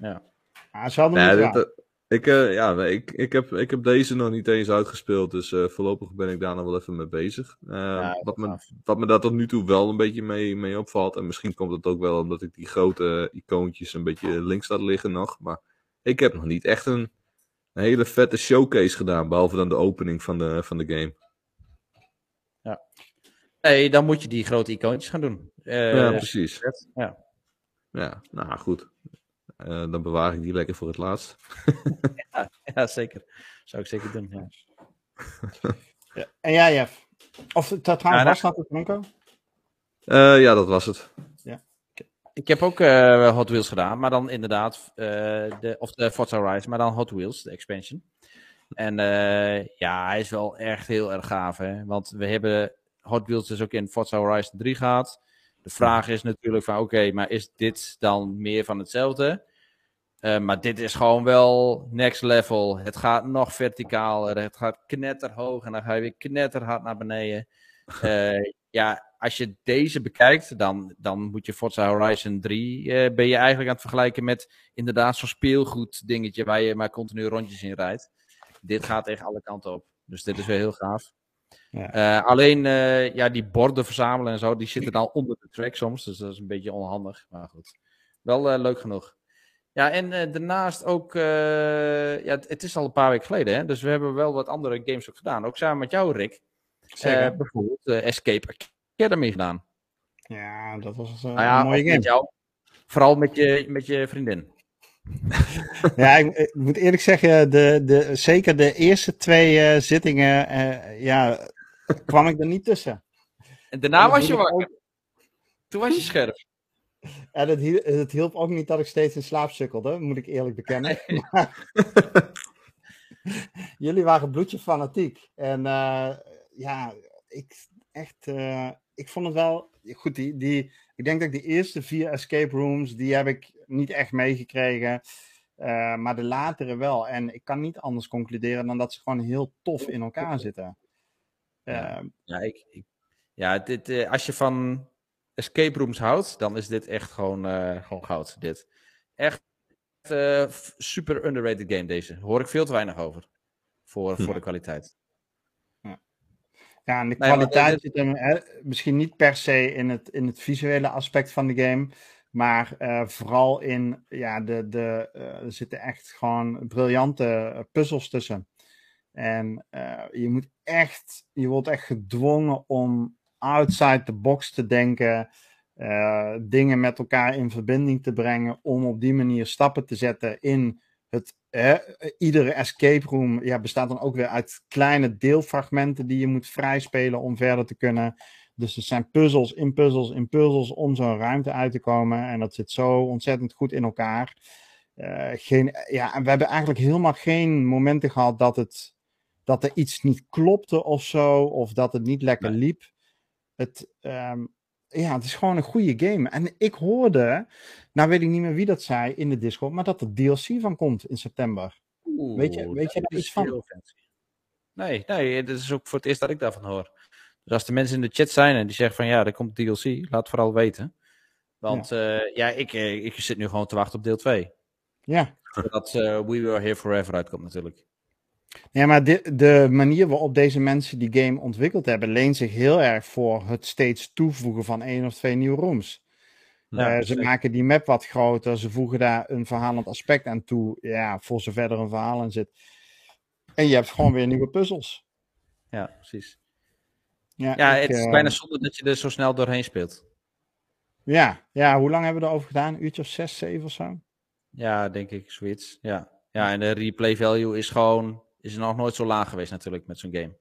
Ja. Ah, ze hadden ja,
dit, dat, ik, uh, ja, ik, ik, heb, ik heb deze nog niet eens uitgespeeld, dus uh, voorlopig ben ik daar nog wel even mee bezig. Uh, ja, wat, me, wat me daar tot nu toe wel een beetje mee, mee opvalt, en misschien komt het ook wel omdat ik die grote icoontjes een beetje links laat liggen nog, maar ik heb nog niet echt een, een hele vette showcase gedaan, behalve dan de opening van de, van de game.
Ja. Nee, dan moet je die grote icoontjes gaan doen.
ja, precies.
Ja.
ja, nou goed. Uh, dan bewaar ik die lekker voor het laatst. *laughs*
ja, ja, zeker. Zou ik zeker doen, ja. *laughs*
ja. En jij, Jeff? Of trouwens, ja, was dat het, Bronco?
Uh, ja, dat was het.
Ja.
Ik heb ook uh, Hot Wheels gedaan, maar dan inderdaad, de, of de Forza Rise, maar dan Hot Wheels, de expansion. En ja, hij is wel echt heel erg gaaf, hè. Want we hebben Hot Wheels dus ook in Forza Horizon 3 gehad. De vraag is natuurlijk van, oké, okay, maar is dit dan meer van hetzelfde? Uh, maar dit is gewoon wel next level. Het gaat nog verticaler. Het gaat knetterhoog en dan ga je weer knetterhard naar beneden. Uh, *laughs* ja, als je deze bekijkt, dan, dan moet je Forza Horizon 3... Uh, ben je eigenlijk aan het vergelijken met inderdaad zo'n speelgoed dingetje... waar je maar continu rondjes in rijdt. Dit gaat echt alle kanten op. Dus dit is weer heel gaaf. Ja. alleen ja, die borden verzamelen en zo, die zitten *laughs* dan onder de track soms. Dus dat is een beetje onhandig. Maar goed, wel leuk genoeg. Ja, en uh, daarnaast ook, uh, ja, het, is al een paar weken geleden, hè? dus we hebben wel wat andere games ook gedaan. Ook samen met jou, Rick. Uh, bijvoorbeeld Escape Academy gedaan.
Ja, dat was een nou ja, mooie game.
Met jou, Vooral met je, met je vriendin. *laughs*
ja, ik, ik, moet eerlijk zeggen, de, de, zeker de eerste twee zittingen, ja, kwam ik er niet tussen.
En daarna en was je wakker. Ook... Toen was je scherp. *laughs*
En het, het, hielp ook niet dat ik steeds in slaap sukkelde, moet ik eerlijk bekennen. *laughs* *laughs* jullie waren bloedje fanatiek. En uh, ja, ik echt, ik vond het wel goed. Die, die, ik denk dat ik de eerste vier escape rooms, die heb ik niet echt meegekregen. Uh, maar de latere wel. En ik kan niet anders concluderen dan dat ze gewoon heel tof in elkaar zitten.
Ja, ik, ik, ja dit, als je van escape rooms houdt, dan is dit echt gewoon, gewoon goud. Dit. Echt super underrated game deze. Hoor ik veel te weinig over. Voor, hm. voor de kwaliteit.
Ja, en de kwaliteit zit hem misschien niet per se in het, in het visuele aspect van de game. Maar uh, vooral in, ja, de, de, er zitten echt gewoon briljante eh, puzzels tussen. En je moet echt, je wordt echt gedwongen om outside the box te denken. dingen met elkaar in verbinding te brengen. Om op die manier stappen te zetten in het eh, iedere escape room ja, bestaat dan ook weer uit kleine deelfragmenten die je moet vrijspelen om verder te kunnen. Dus er zijn puzzels in puzzels in puzzels om zo'n ruimte uit te komen. En dat zit zo ontzettend goed in elkaar. Uh, geen, ja, we hebben eigenlijk helemaal geen momenten gehad dat, het, dat er iets niet klopte of zo. Of dat het niet lekker liep. Het, um, ja, het is gewoon een goede game. En ik hoorde, nou weet ik niet meer wie dat zei in de Discord, maar dat er DLC van komt in september. Oeh, weet je, weet je daar iets van?
Nee, nee, het is ook voor het eerst dat ik daarvan hoor. Dus als de mensen in de chat zijn en die zeggen van ja, er komt DLC, laat vooral weten. Want ja, uh, ja ik, eh, ik zit nu gewoon te wachten op deel 2.
Ja.
Zodat uh, We Were Here Forever uitkomt natuurlijk.
Ja, maar de, de manier waarop deze mensen die game ontwikkeld hebben, leent zich heel erg voor het steeds toevoegen van één of twee nieuwe rooms. Ja, uh, ze maken die map wat groter, ze voegen daar een verhalend aspect aan toe, ja, voor zover er een verhaal in zit. En je hebt gewoon weer nieuwe puzzels.
Ja, precies. Ja, ja ik, het is uh, bijna zonde dat je er zo snel doorheen speelt.
Ja, ja hoe lang hebben we erover gedaan? Een uurtje of zes, zeven of zo?
Ja, denk ik, zoiets. Ja. ja, en de replay value is gewoon is nog nooit zo laag geweest natuurlijk met zo'n game.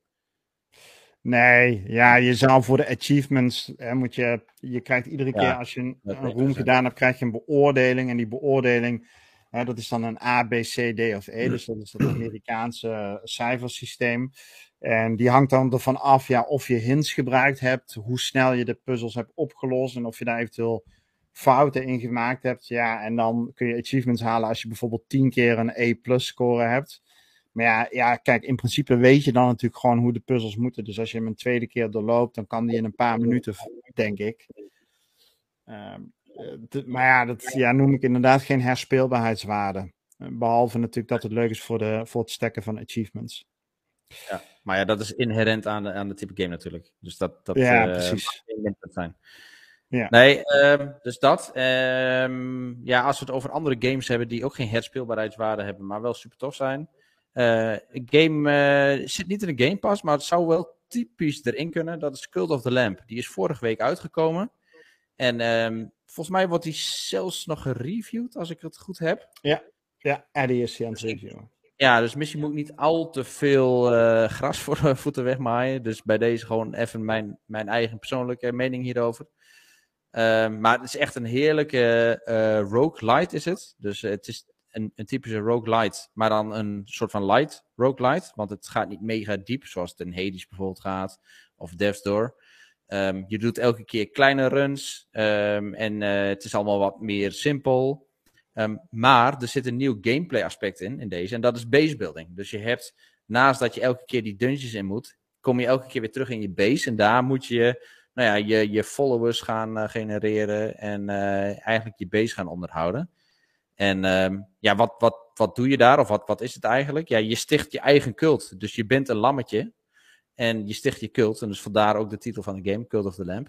Nee, ja, je zou voor de achievements, hè, moet je, je krijgt iedere keer als je een, een room gedaan hebt, krijg je een beoordeling. En die beoordeling, hè, dat is dan een A, B, C, D of E. Dus dat is het Amerikaanse cijfersysteem. En die hangt dan ervan af ja, of je hints gebruikt hebt, hoe snel je de puzzels hebt opgelost en of je daar eventueel fouten in gemaakt hebt. Ja, en dan kun je achievements halen als je bijvoorbeeld 10 keer een E-plus score hebt. Maar ja, ja, kijk, in principe weet je dan natuurlijk gewoon hoe de puzzels moeten. Dus als je hem een tweede keer doorloopt, dan kan die in een paar minuten, denk ik. Uh, maar ja, dat ja, noem ik inderdaad geen herspeelbaarheidswaarde. Behalve natuurlijk dat het leuk is voor, de, voor het stekken van achievements.
Ja, maar ja, dat is inherent aan de, aan de type game natuurlijk. Dus dat, dat
ja, uh, precies.
zijn. Ja. Nee, um, dus dat. Um, ja, als we het over andere games hebben die ook geen herspeelbaarheidswaarde hebben, maar wel super tof zijn. Uh, game uh, zit niet in de Game Pass, maar het zou wel typisch erin kunnen. Dat is Cult of the Lamp. Die is vorige week uitgekomen. En um, volgens mij wordt die zelfs nog gereviewd, als ik het goed heb.
Ja, ja Eddie is die aan het reviewen.
Ja, dus misschien moet ik niet al te veel uh, gras *laughs* voor de voeten wegmaaien. Dus bij deze gewoon even mijn, mijn eigen persoonlijke mening hierover. Uh, maar het is echt een heerlijke uh, roguelite is het. Dus het is een, een typische roguelite, maar dan een soort van light roguelite. Want het gaat niet mega diep, zoals het in Hades bijvoorbeeld gaat, of Death's Door. Um, je doet elke keer kleine runs um, en uh, het is allemaal wat meer simpel. Um, maar er zit een nieuw gameplay aspect in, in deze, en dat is base building. Dus je hebt, naast dat je elke keer die dungeons in moet, kom je elke keer weer terug in je base. En daar moet je nou ja, je, je followers gaan uh, genereren en uh, eigenlijk je base gaan onderhouden. En um, ja, wat, wat, wat doe je daar? Of wat, wat is het eigenlijk? Ja, je sticht je eigen cult. Dus je bent een lammetje. En je sticht je cult. En dus vandaar ook de titel van de game, Cult of the Lamp.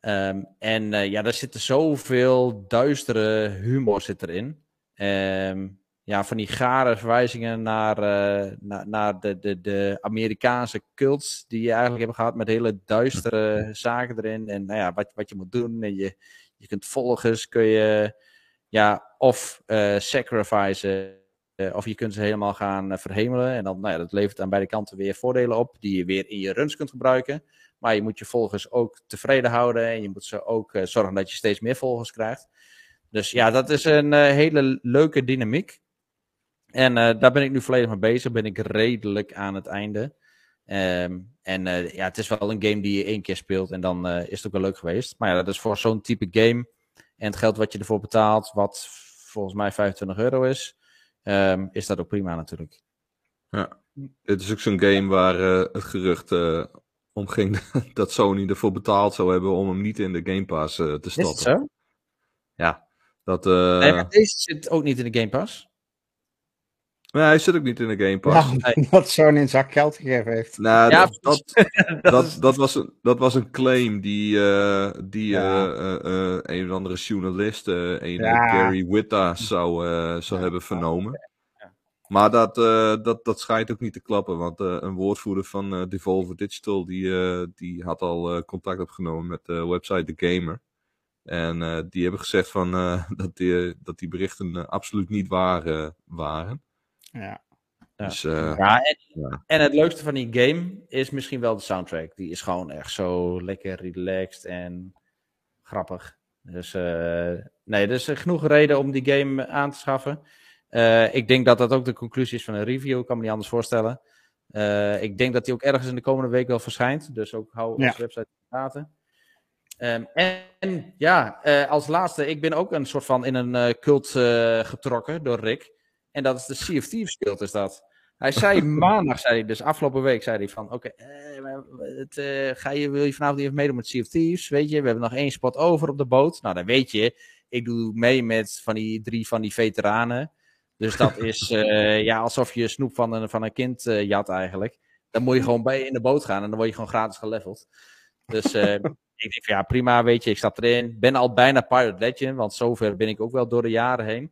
Um, en uh, ja, daar zit zoveel duistere humor zit erin. Um, ja, van die gare verwijzingen naar, uh, naar, de, de, de Amerikaanse cults die je eigenlijk hebt gehad met hele duistere zaken erin. En nou ja, wat, wat je moet doen. En je, Je kunt volgers, kun je ja, of uh, of je kunt ze helemaal gaan verhemelen. En dan, nou ja, dat levert aan beide kanten weer voordelen op, die je weer in je runs kunt gebruiken. Maar je moet je volgers ook tevreden houden en je moet ze ook zorgen dat je steeds meer volgers krijgt. Dus ja, dat is een hele leuke dynamiek. En daar ben ik nu volledig mee bezig. Ben ik redelijk aan het einde. Ehm, en ja, het is wel een game die je één keer speelt en dan is het ook wel leuk geweest. Maar ja, dat is voor zo'n type game en het geld wat je ervoor betaalt, wat volgens mij 25 euro is, um, is dat ook prima natuurlijk.
Ja, het is ook zo'n game waar uh, het gerucht omging *laughs* dat Sony ervoor betaald zou hebben om hem niet in de Game Pass te stoppen. Is
het zo?
Ja. Dat,
nee, maar deze zit ook niet in de Game Pass.
Nee, hij zit ook niet in de Game Pass.
Ja, dat Sony een zak geld gegeven heeft.
Nou, ja, dat, dat, *laughs* dat, dat, was een, dat was een claim die, uh, die ja. uh, uh, een of andere journalist, een ja. Gary Witta, zou, zou hebben vernomen. Maar dat, dat, dat schijnt ook niet te klappen, want een woordvoerder van Devolver Digital die, die had al contact opgenomen met de website The Gamer. En die hebben gezegd van, *laughs* dat, die, dat die berichten absoluut niet waar waren.
Ja.
Ja. Dus, uh, ja, en, ja, en, het leukste van die game is misschien wel de soundtrack. Die is gewoon echt zo lekker relaxed en grappig. Dus uh, nee, er is genoeg reden om die game aan te schaffen. Uh, ik denk dat dat ook de conclusie is van een review. Ik kan me niet anders voorstellen. ik denk dat die ook ergens in de komende week wel verschijnt. Dus ook hou ja. onze website in de gaten. Um, en, en, ja, als laatste, ik ben ook een soort van in een cult getrokken door Rick. En dat is de Sea of Thieves guild, is dat. Hij zei *laughs* maandag, zei hij, dus afgelopen week, zei hij van, oké, okay, uh, ga je, wil je vanavond even meedoen met Sea of Thieves? Weet je, we hebben nog één spot over op de boot. Nou, dan weet je, ik doe mee met van die drie van die veteranen. Dus dat *laughs* is uh, ja, alsof je snoep van een, van een kind uh, jat eigenlijk. Dan moet je gewoon bij in de boot gaan en dan word je gewoon gratis geleveld. Dus *laughs* ik denk van ja, prima, weet je, ik sta erin. Ben al bijna Pirate Legend, want zover ben ik ook wel door de jaren heen.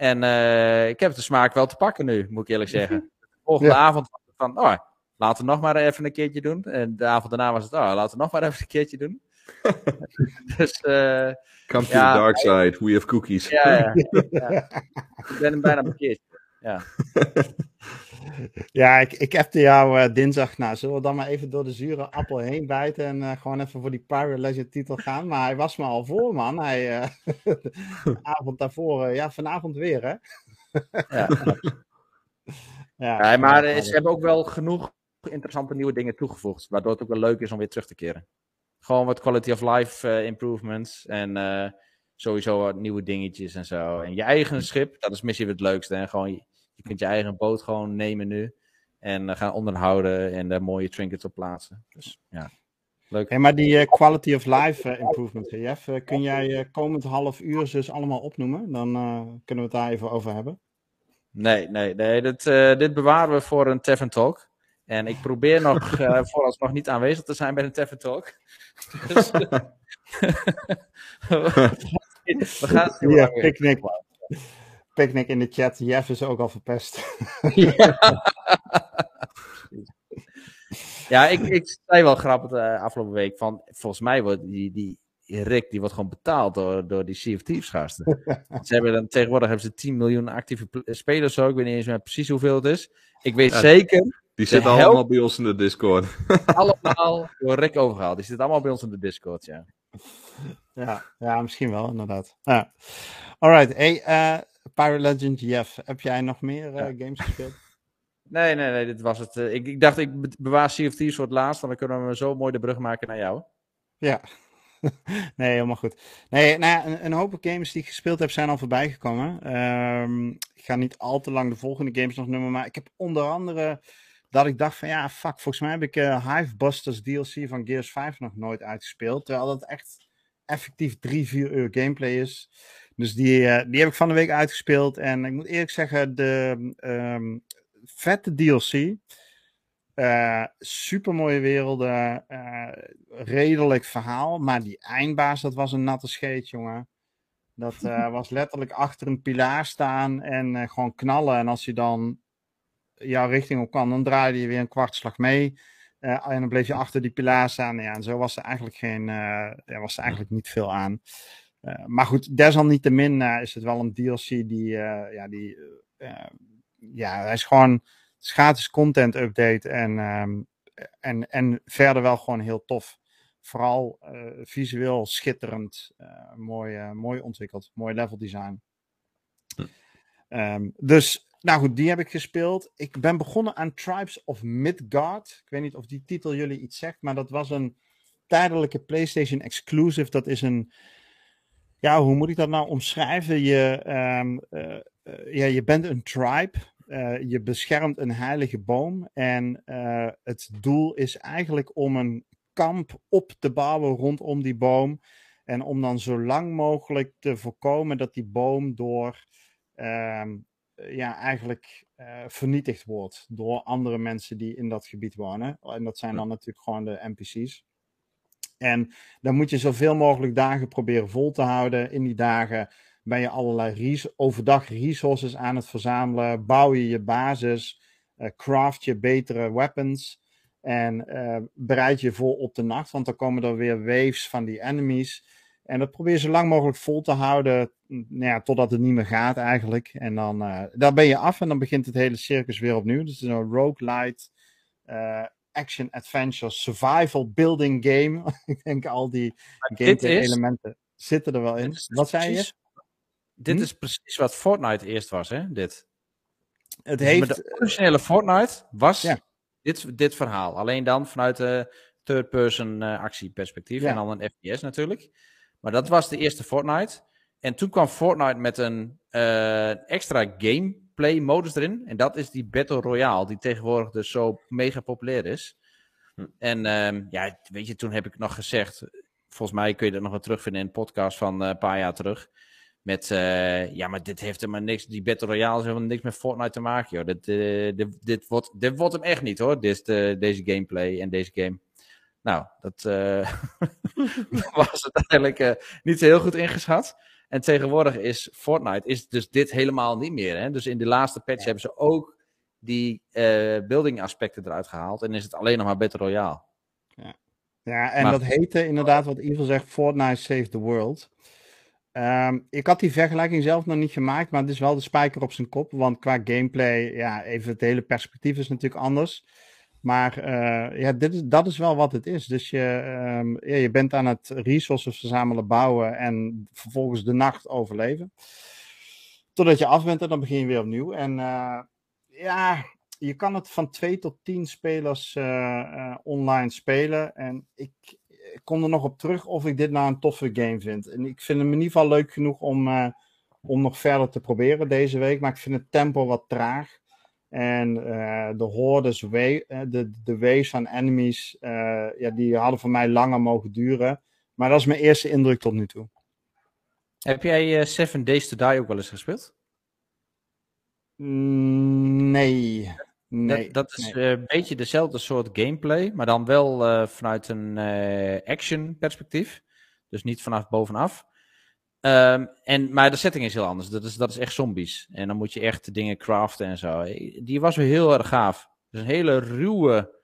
En uh, ik heb de smaak wel te pakken nu, moet ik eerlijk zeggen. *laughs* De volgende ja. avond van, oh, laten we nog maar even een keertje doen. En de avond daarna was het, oh, laten we nog maar *laughs* even een keertje doen. *laughs* dus, uh,
Come to ja, the dark side, we have cookies.
Ja, ja, ja. ik ben hem bijna bekeerd. Ja.
Ja, ik, ik appte jou uh, dinsdag. Nou, zullen we dan maar even door de zure appel heen bijten en uh, gewoon even voor die Pirate Legend titel gaan? Maar hij was me al voor, man. Hij, uh, *laughs* de avond daarvoor, ja, vanavond weer, hè?
ja. *laughs* ja, ja, maar ze hebben ook wel genoeg interessante nieuwe dingen toegevoegd, waardoor het ook wel leuk is om weer terug te keren. Gewoon wat quality of life improvements en sowieso wat nieuwe dingetjes en zo. En je eigen schip, dat is misschien het leukste. En gewoon je kunt je eigen boot gewoon nemen nu. En uh, gaan onderhouden en daar mooie trinkets op plaatsen. Dus ja, leuk.
Hey, maar die uh, quality of life uh, improvement, Jeff, kun jij komend half uur dus allemaal opnoemen? Dan kunnen we het daar even over hebben.
Nee, nee, nee. Dit, dit bewaren we voor een Tavern Talk. En ik probeer *laughs* nog vooralsnog niet aanwezig te zijn bij een Tavern Talk. *laughs* Dus, *laughs* we gaan het
ja, picnic in de chat. Jeff is ook al verpest. *laughs* ja, *laughs*
ja ik, ik zei wel grappig de uh, afgelopen week van, volgens mij wordt die, die Rick, die wordt gewoon betaald door, door die Sea of Thieves gasten. *laughs* ze hebben dan, tegenwoordig hebben ze 10 miljoen actieve spelers zo. Ik weet niet eens meer precies hoeveel het is. Ik weet zeker...
Die zitten allemaal bij ons in de Discord.
allemaal door Rick overgehaald. Die zitten allemaal bij ons in de Discord, ja.
Ja, ja misschien wel, inderdaad. Ja. Alright, hey, uh, Pirate Legend Jeff, heb jij nog meer uh, games gespeeld? *laughs*
Nee, nee, nee, dit was het. Uh, ik, ik, dacht, ik bewaar Sea of Thieves voor het laatst, dan kunnen we zo mooi de brug maken naar jou.
Ja, *laughs* nee, helemaal goed. Nee, nou ja, een, een, hoop games die ik gespeeld heb zijn al voorbij gekomen. Um, ik ga niet al te lang de volgende games nog noemen, maar ik heb onder andere dat ik dacht van ja, fuck, volgens mij heb ik uh, Hive Busters DLC van Gears 5 nog nooit uitgespeeld. Terwijl dat echt effectief 3, 4 uur gameplay is. Dus die, uh, die heb ik van de week uitgespeeld. En ik moet eerlijk zeggen, de um, vette DLC. Uh, eh, super mooie werelden. Uh, redelijk verhaal. Maar die eindbaas, dat was een natte scheet, jongen. Dat *laughs* was letterlijk achter een pilaar staan en gewoon knallen. En als je dan jouw richting op kan, dan draaide je weer een kwartslag mee. en dan bleef je achter die pilaar staan. Ja, en zo was er eigenlijk, geen, er was er eigenlijk niet veel aan. Maar goed, desalniettemin is het wel een DLC die, ja, die ja, hij is gewoon gratis content update en, ehm, en, en verder wel gewoon heel tof. Vooral visueel schitterend, mooi, mooi ontwikkeld, mooi level design. Hm. dus nou goed, die heb ik gespeeld. Ik ben begonnen aan Tribes of Midgard. Ik weet niet of die titel jullie iets zegt, maar dat was een tijdelijke PlayStation exclusive. Dat is een. Ja, hoe moet ik dat nou omschrijven? Je, um, uh, ja, je bent een tribe. Uh, je beschermt een heilige boom. En uh, het doel is eigenlijk om een kamp op te bouwen rondom die boom. En om dan zo lang mogelijk te voorkomen dat die boom door um, eh, ja, eigenlijk uh, vernietigd wordt door andere mensen die in dat gebied wonen. En dat zijn dan natuurlijk gewoon de NPC's. En dan moet je zoveel mogelijk dagen proberen vol te houden. In die dagen ben je allerlei overdag resources aan het verzamelen. Bouw je je basis. Uh, craft je betere weapons. En uh, bereid je voor op de nacht. Want dan komen er weer waves van die enemies. En dat probeer je zo lang mogelijk vol te houden, nou ja, totdat het niet meer gaat eigenlijk. En dan, uh, dan ben je af en dan begint het hele circus weer opnieuw. Dus het is een roguelite, uh, action adventure, survival building game. *laughs* Ik denk al die gameplay elementen zitten er wel in. Wat zei je?
Dit hm? is precies wat Fortnite eerst was, hè? Dit.
Het heeft...
de originele Fortnite was ja. dit, dit verhaal. Alleen dan vanuit de third-person uh, actieperspectief. En dan een FPS natuurlijk. Maar dat was de eerste Fortnite. En toen kwam Fortnite met een uh, extra gameplay modus erin. En dat is die Battle Royale, die tegenwoordig dus zo mega populair is. Hm. En um, ja, weet je, toen heb ik nog gezegd, volgens mij kun je dat nog wel terugvinden in een podcast van uh, een paar jaar terug. Met, uh, ja, maar dit heeft helemaal niks, die Battle Royale heeft helemaal niks met Fortnite te maken, joh. Dit, dit, dit, wordt, dit wordt hem echt niet, hoor, dit, deze gameplay en deze game. Nou, dat *laughs* was uiteindelijk uh, niet heel goed ingeschat. En tegenwoordig is Fortnite is dus dit helemaal niet meer. Hè? Dus in de laatste patch hebben ze ook die uh, building aspecten eruit gehaald. En is het alleen nog maar Battle Royale.
Ja, ja en dat heette inderdaad wat Evil zegt, Fortnite Save the World. Um, ik had die vergelijking zelf nog niet gemaakt, maar het is wel de spijker op zijn kop. Want qua gameplay, ja, even het hele perspectief is natuurlijk anders. Maar uh, ja, dit is, dat is wel wat het is. Dus je, um, ja, je bent aan het resources verzamelen, bouwen en vervolgens de nacht overleven. Totdat je af bent en dan begin je weer opnieuw. En uh, ja, je kan het van 2 tot 10 spelers uh, online spelen. En ik, ik, kom er nog op terug of ik dit nou een toffe game vind. En ik vind hem in ieder geval leuk genoeg om, om nog verder te proberen deze week. Maar ik vind het tempo wat traag. En uh, de hordes, eh, de, de waves van enemies, uh, ja, die hadden voor mij langer mogen duren. Maar dat is mijn eerste indruk tot nu toe.
Heb jij Seven Days to Die ook wel eens gespeeld?
Mm, nee. nee.
Dat, dat is een beetje dezelfde soort gameplay, maar dan wel vanuit een action perspectief. Dus niet vanaf bovenaf. Um, en, maar de setting is heel anders. Dat is, dat is echt zombies. En dan moet je echt dingen craften en zo. Die was weer heel erg gaaf. Dus een hele ruwe,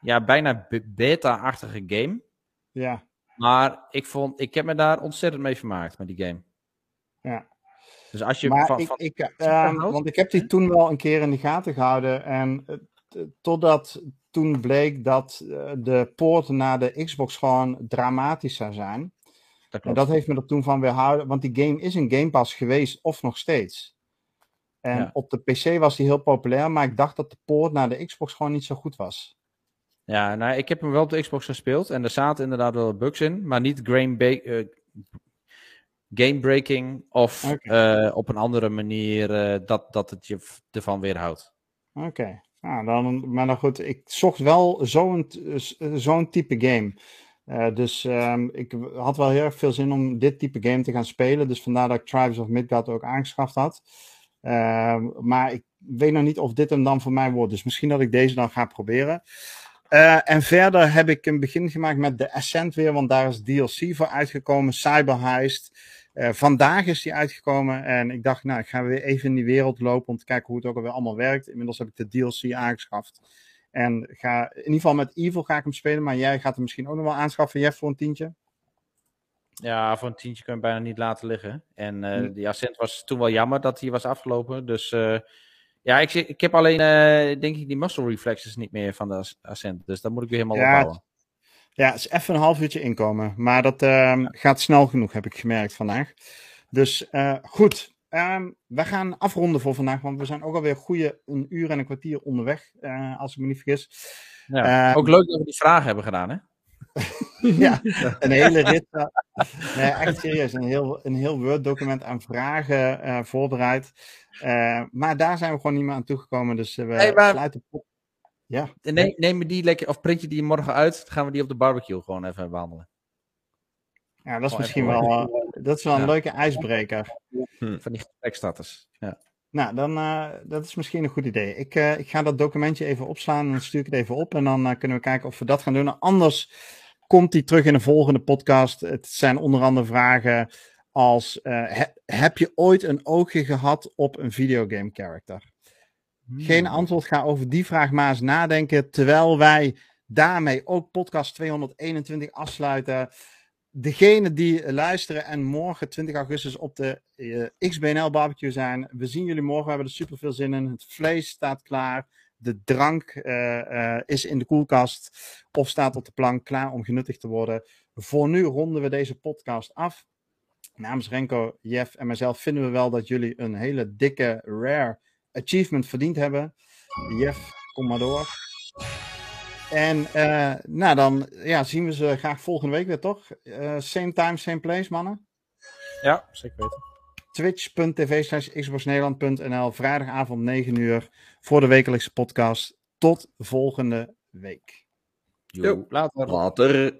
ja, bijna beta-achtige game.
Ja.
Maar ik, vond, ik heb me daar ontzettend mee vermaakt met die game.
Ja.
Dus als je
maar van, ik, ik, uh, want ik heb die toen wel een keer in de gaten gehouden. En uh, totdat toen bleek dat uh, de poort naar de Xbox gewoon dramatisch zou zijn. Dat en dat heeft me er toen van weerhouden, want die game is een Game Pass geweest of nog steeds. En op de PC was die heel populair, maar ik dacht dat de poort naar de Xbox gewoon niet zo goed was.
Ja, nou, ik heb hem wel op de Xbox gespeeld en er zaten inderdaad wel bugs in, maar niet game, uh, game breaking of okay. uh, op een andere manier uh, dat, dat het je ervan weerhoudt.
Oké, okay. nou, dan, maar dan goed, ik zocht wel zo'n zo'n type game. Uh, dus um, ik had wel heel erg veel zin om dit type game te gaan spelen. Dus vandaar dat ik Tribes of Midgard ook aangeschaft had. Uh, maar ik weet nog niet of dit hem dan voor mij wordt. Dus misschien dat ik deze dan ga proberen. Uh, en verder heb ik een begin gemaakt met de Ascent weer. Want daar is DLC voor uitgekomen. Cyber Heist. Uh, vandaag is die uitgekomen. En ik dacht, nou, ik ga weer even in die wereld lopen. Om te kijken hoe het ook alweer allemaal werkt. Inmiddels heb ik de DLC aangeschaft. En ga, in ieder geval met Evil ga ik hem spelen, maar jij gaat hem misschien ook nog wel aanschaffen, Jeff, voor een tientje.
Ja, voor een tientje kun je bijna niet laten liggen. En eh,
Hm.
die Ascent was toen wel jammer dat hij was afgelopen. Dus eh, ja, ik, ik heb alleen, eh, denk ik, die muscle reflexes niet meer van de As- Ascent. Dus dat moet ik weer helemaal
Ja,
opbouwen.
Ja, het is even een half uurtje inkomen. Maar dat ehm, gaat snel genoeg, heb ik gemerkt vandaag. Dus goed, Ehm, we gaan afronden voor vandaag, want we zijn ook alweer goede een uur en een kwartier onderweg, eh, als ik me niet vergis.
Ja.
Eh,
ook leuk dat we die vragen hebben gedaan, hè? *laughs*
ja, een hele rit. eh, nee, echt serieus. Een heel, een heel Word-document aan vragen eh, voorbereid. Eh, maar daar zijn we gewoon niet meer aan toegekomen. Dus we
Hey, maar-
sluiten. op- Ja,
Neem, neem je die lekker, of print je die morgen uit, dan gaan we die op de barbecue gewoon even behandelen.
ja, dat is misschien wel, dat is wel een
Ja.
leuke ijsbreker.
Van die gesprekstatus. Ja.
Nou, dan, eh, dat is misschien een goed idee. Ik, eh, ik ga dat documentje even opslaan en dan stuur ik het even op. En dan eh, kunnen we kijken of we dat gaan doen. Anders komt die terug in de volgende podcast. Het zijn onder andere vragen als... eh, he- heb je ooit een oogje gehad op een videogame character? Geen antwoord. Ga over die vraag maar eens nadenken. Terwijl wij daarmee ook podcast 221 afsluiten. Degene die luisteren en morgen 20 augustus op de eh, XBNL barbecue zijn. We zien jullie morgen. We hebben er super veel zin in. Het vlees staat klaar. De drank eh, eh, is in de koelkast of staat op de plank klaar om genuttigd te worden. Voor nu ronden we deze podcast af. Namens Renko, Jeff en mezelf vinden we wel dat jullie een hele dikke rare achievement verdiend hebben. Jeff, kom maar door. En eh, nou, dan ja, zien we ze graag volgende week weer, toch? Eh, same time, same place, mannen.
Ja, zeker weten.
Twitch.tv slash xboxnederland.nl Vrijdagavond 9 uur voor de wekelijkse podcast. Tot volgende week.
Jo, later.
Later.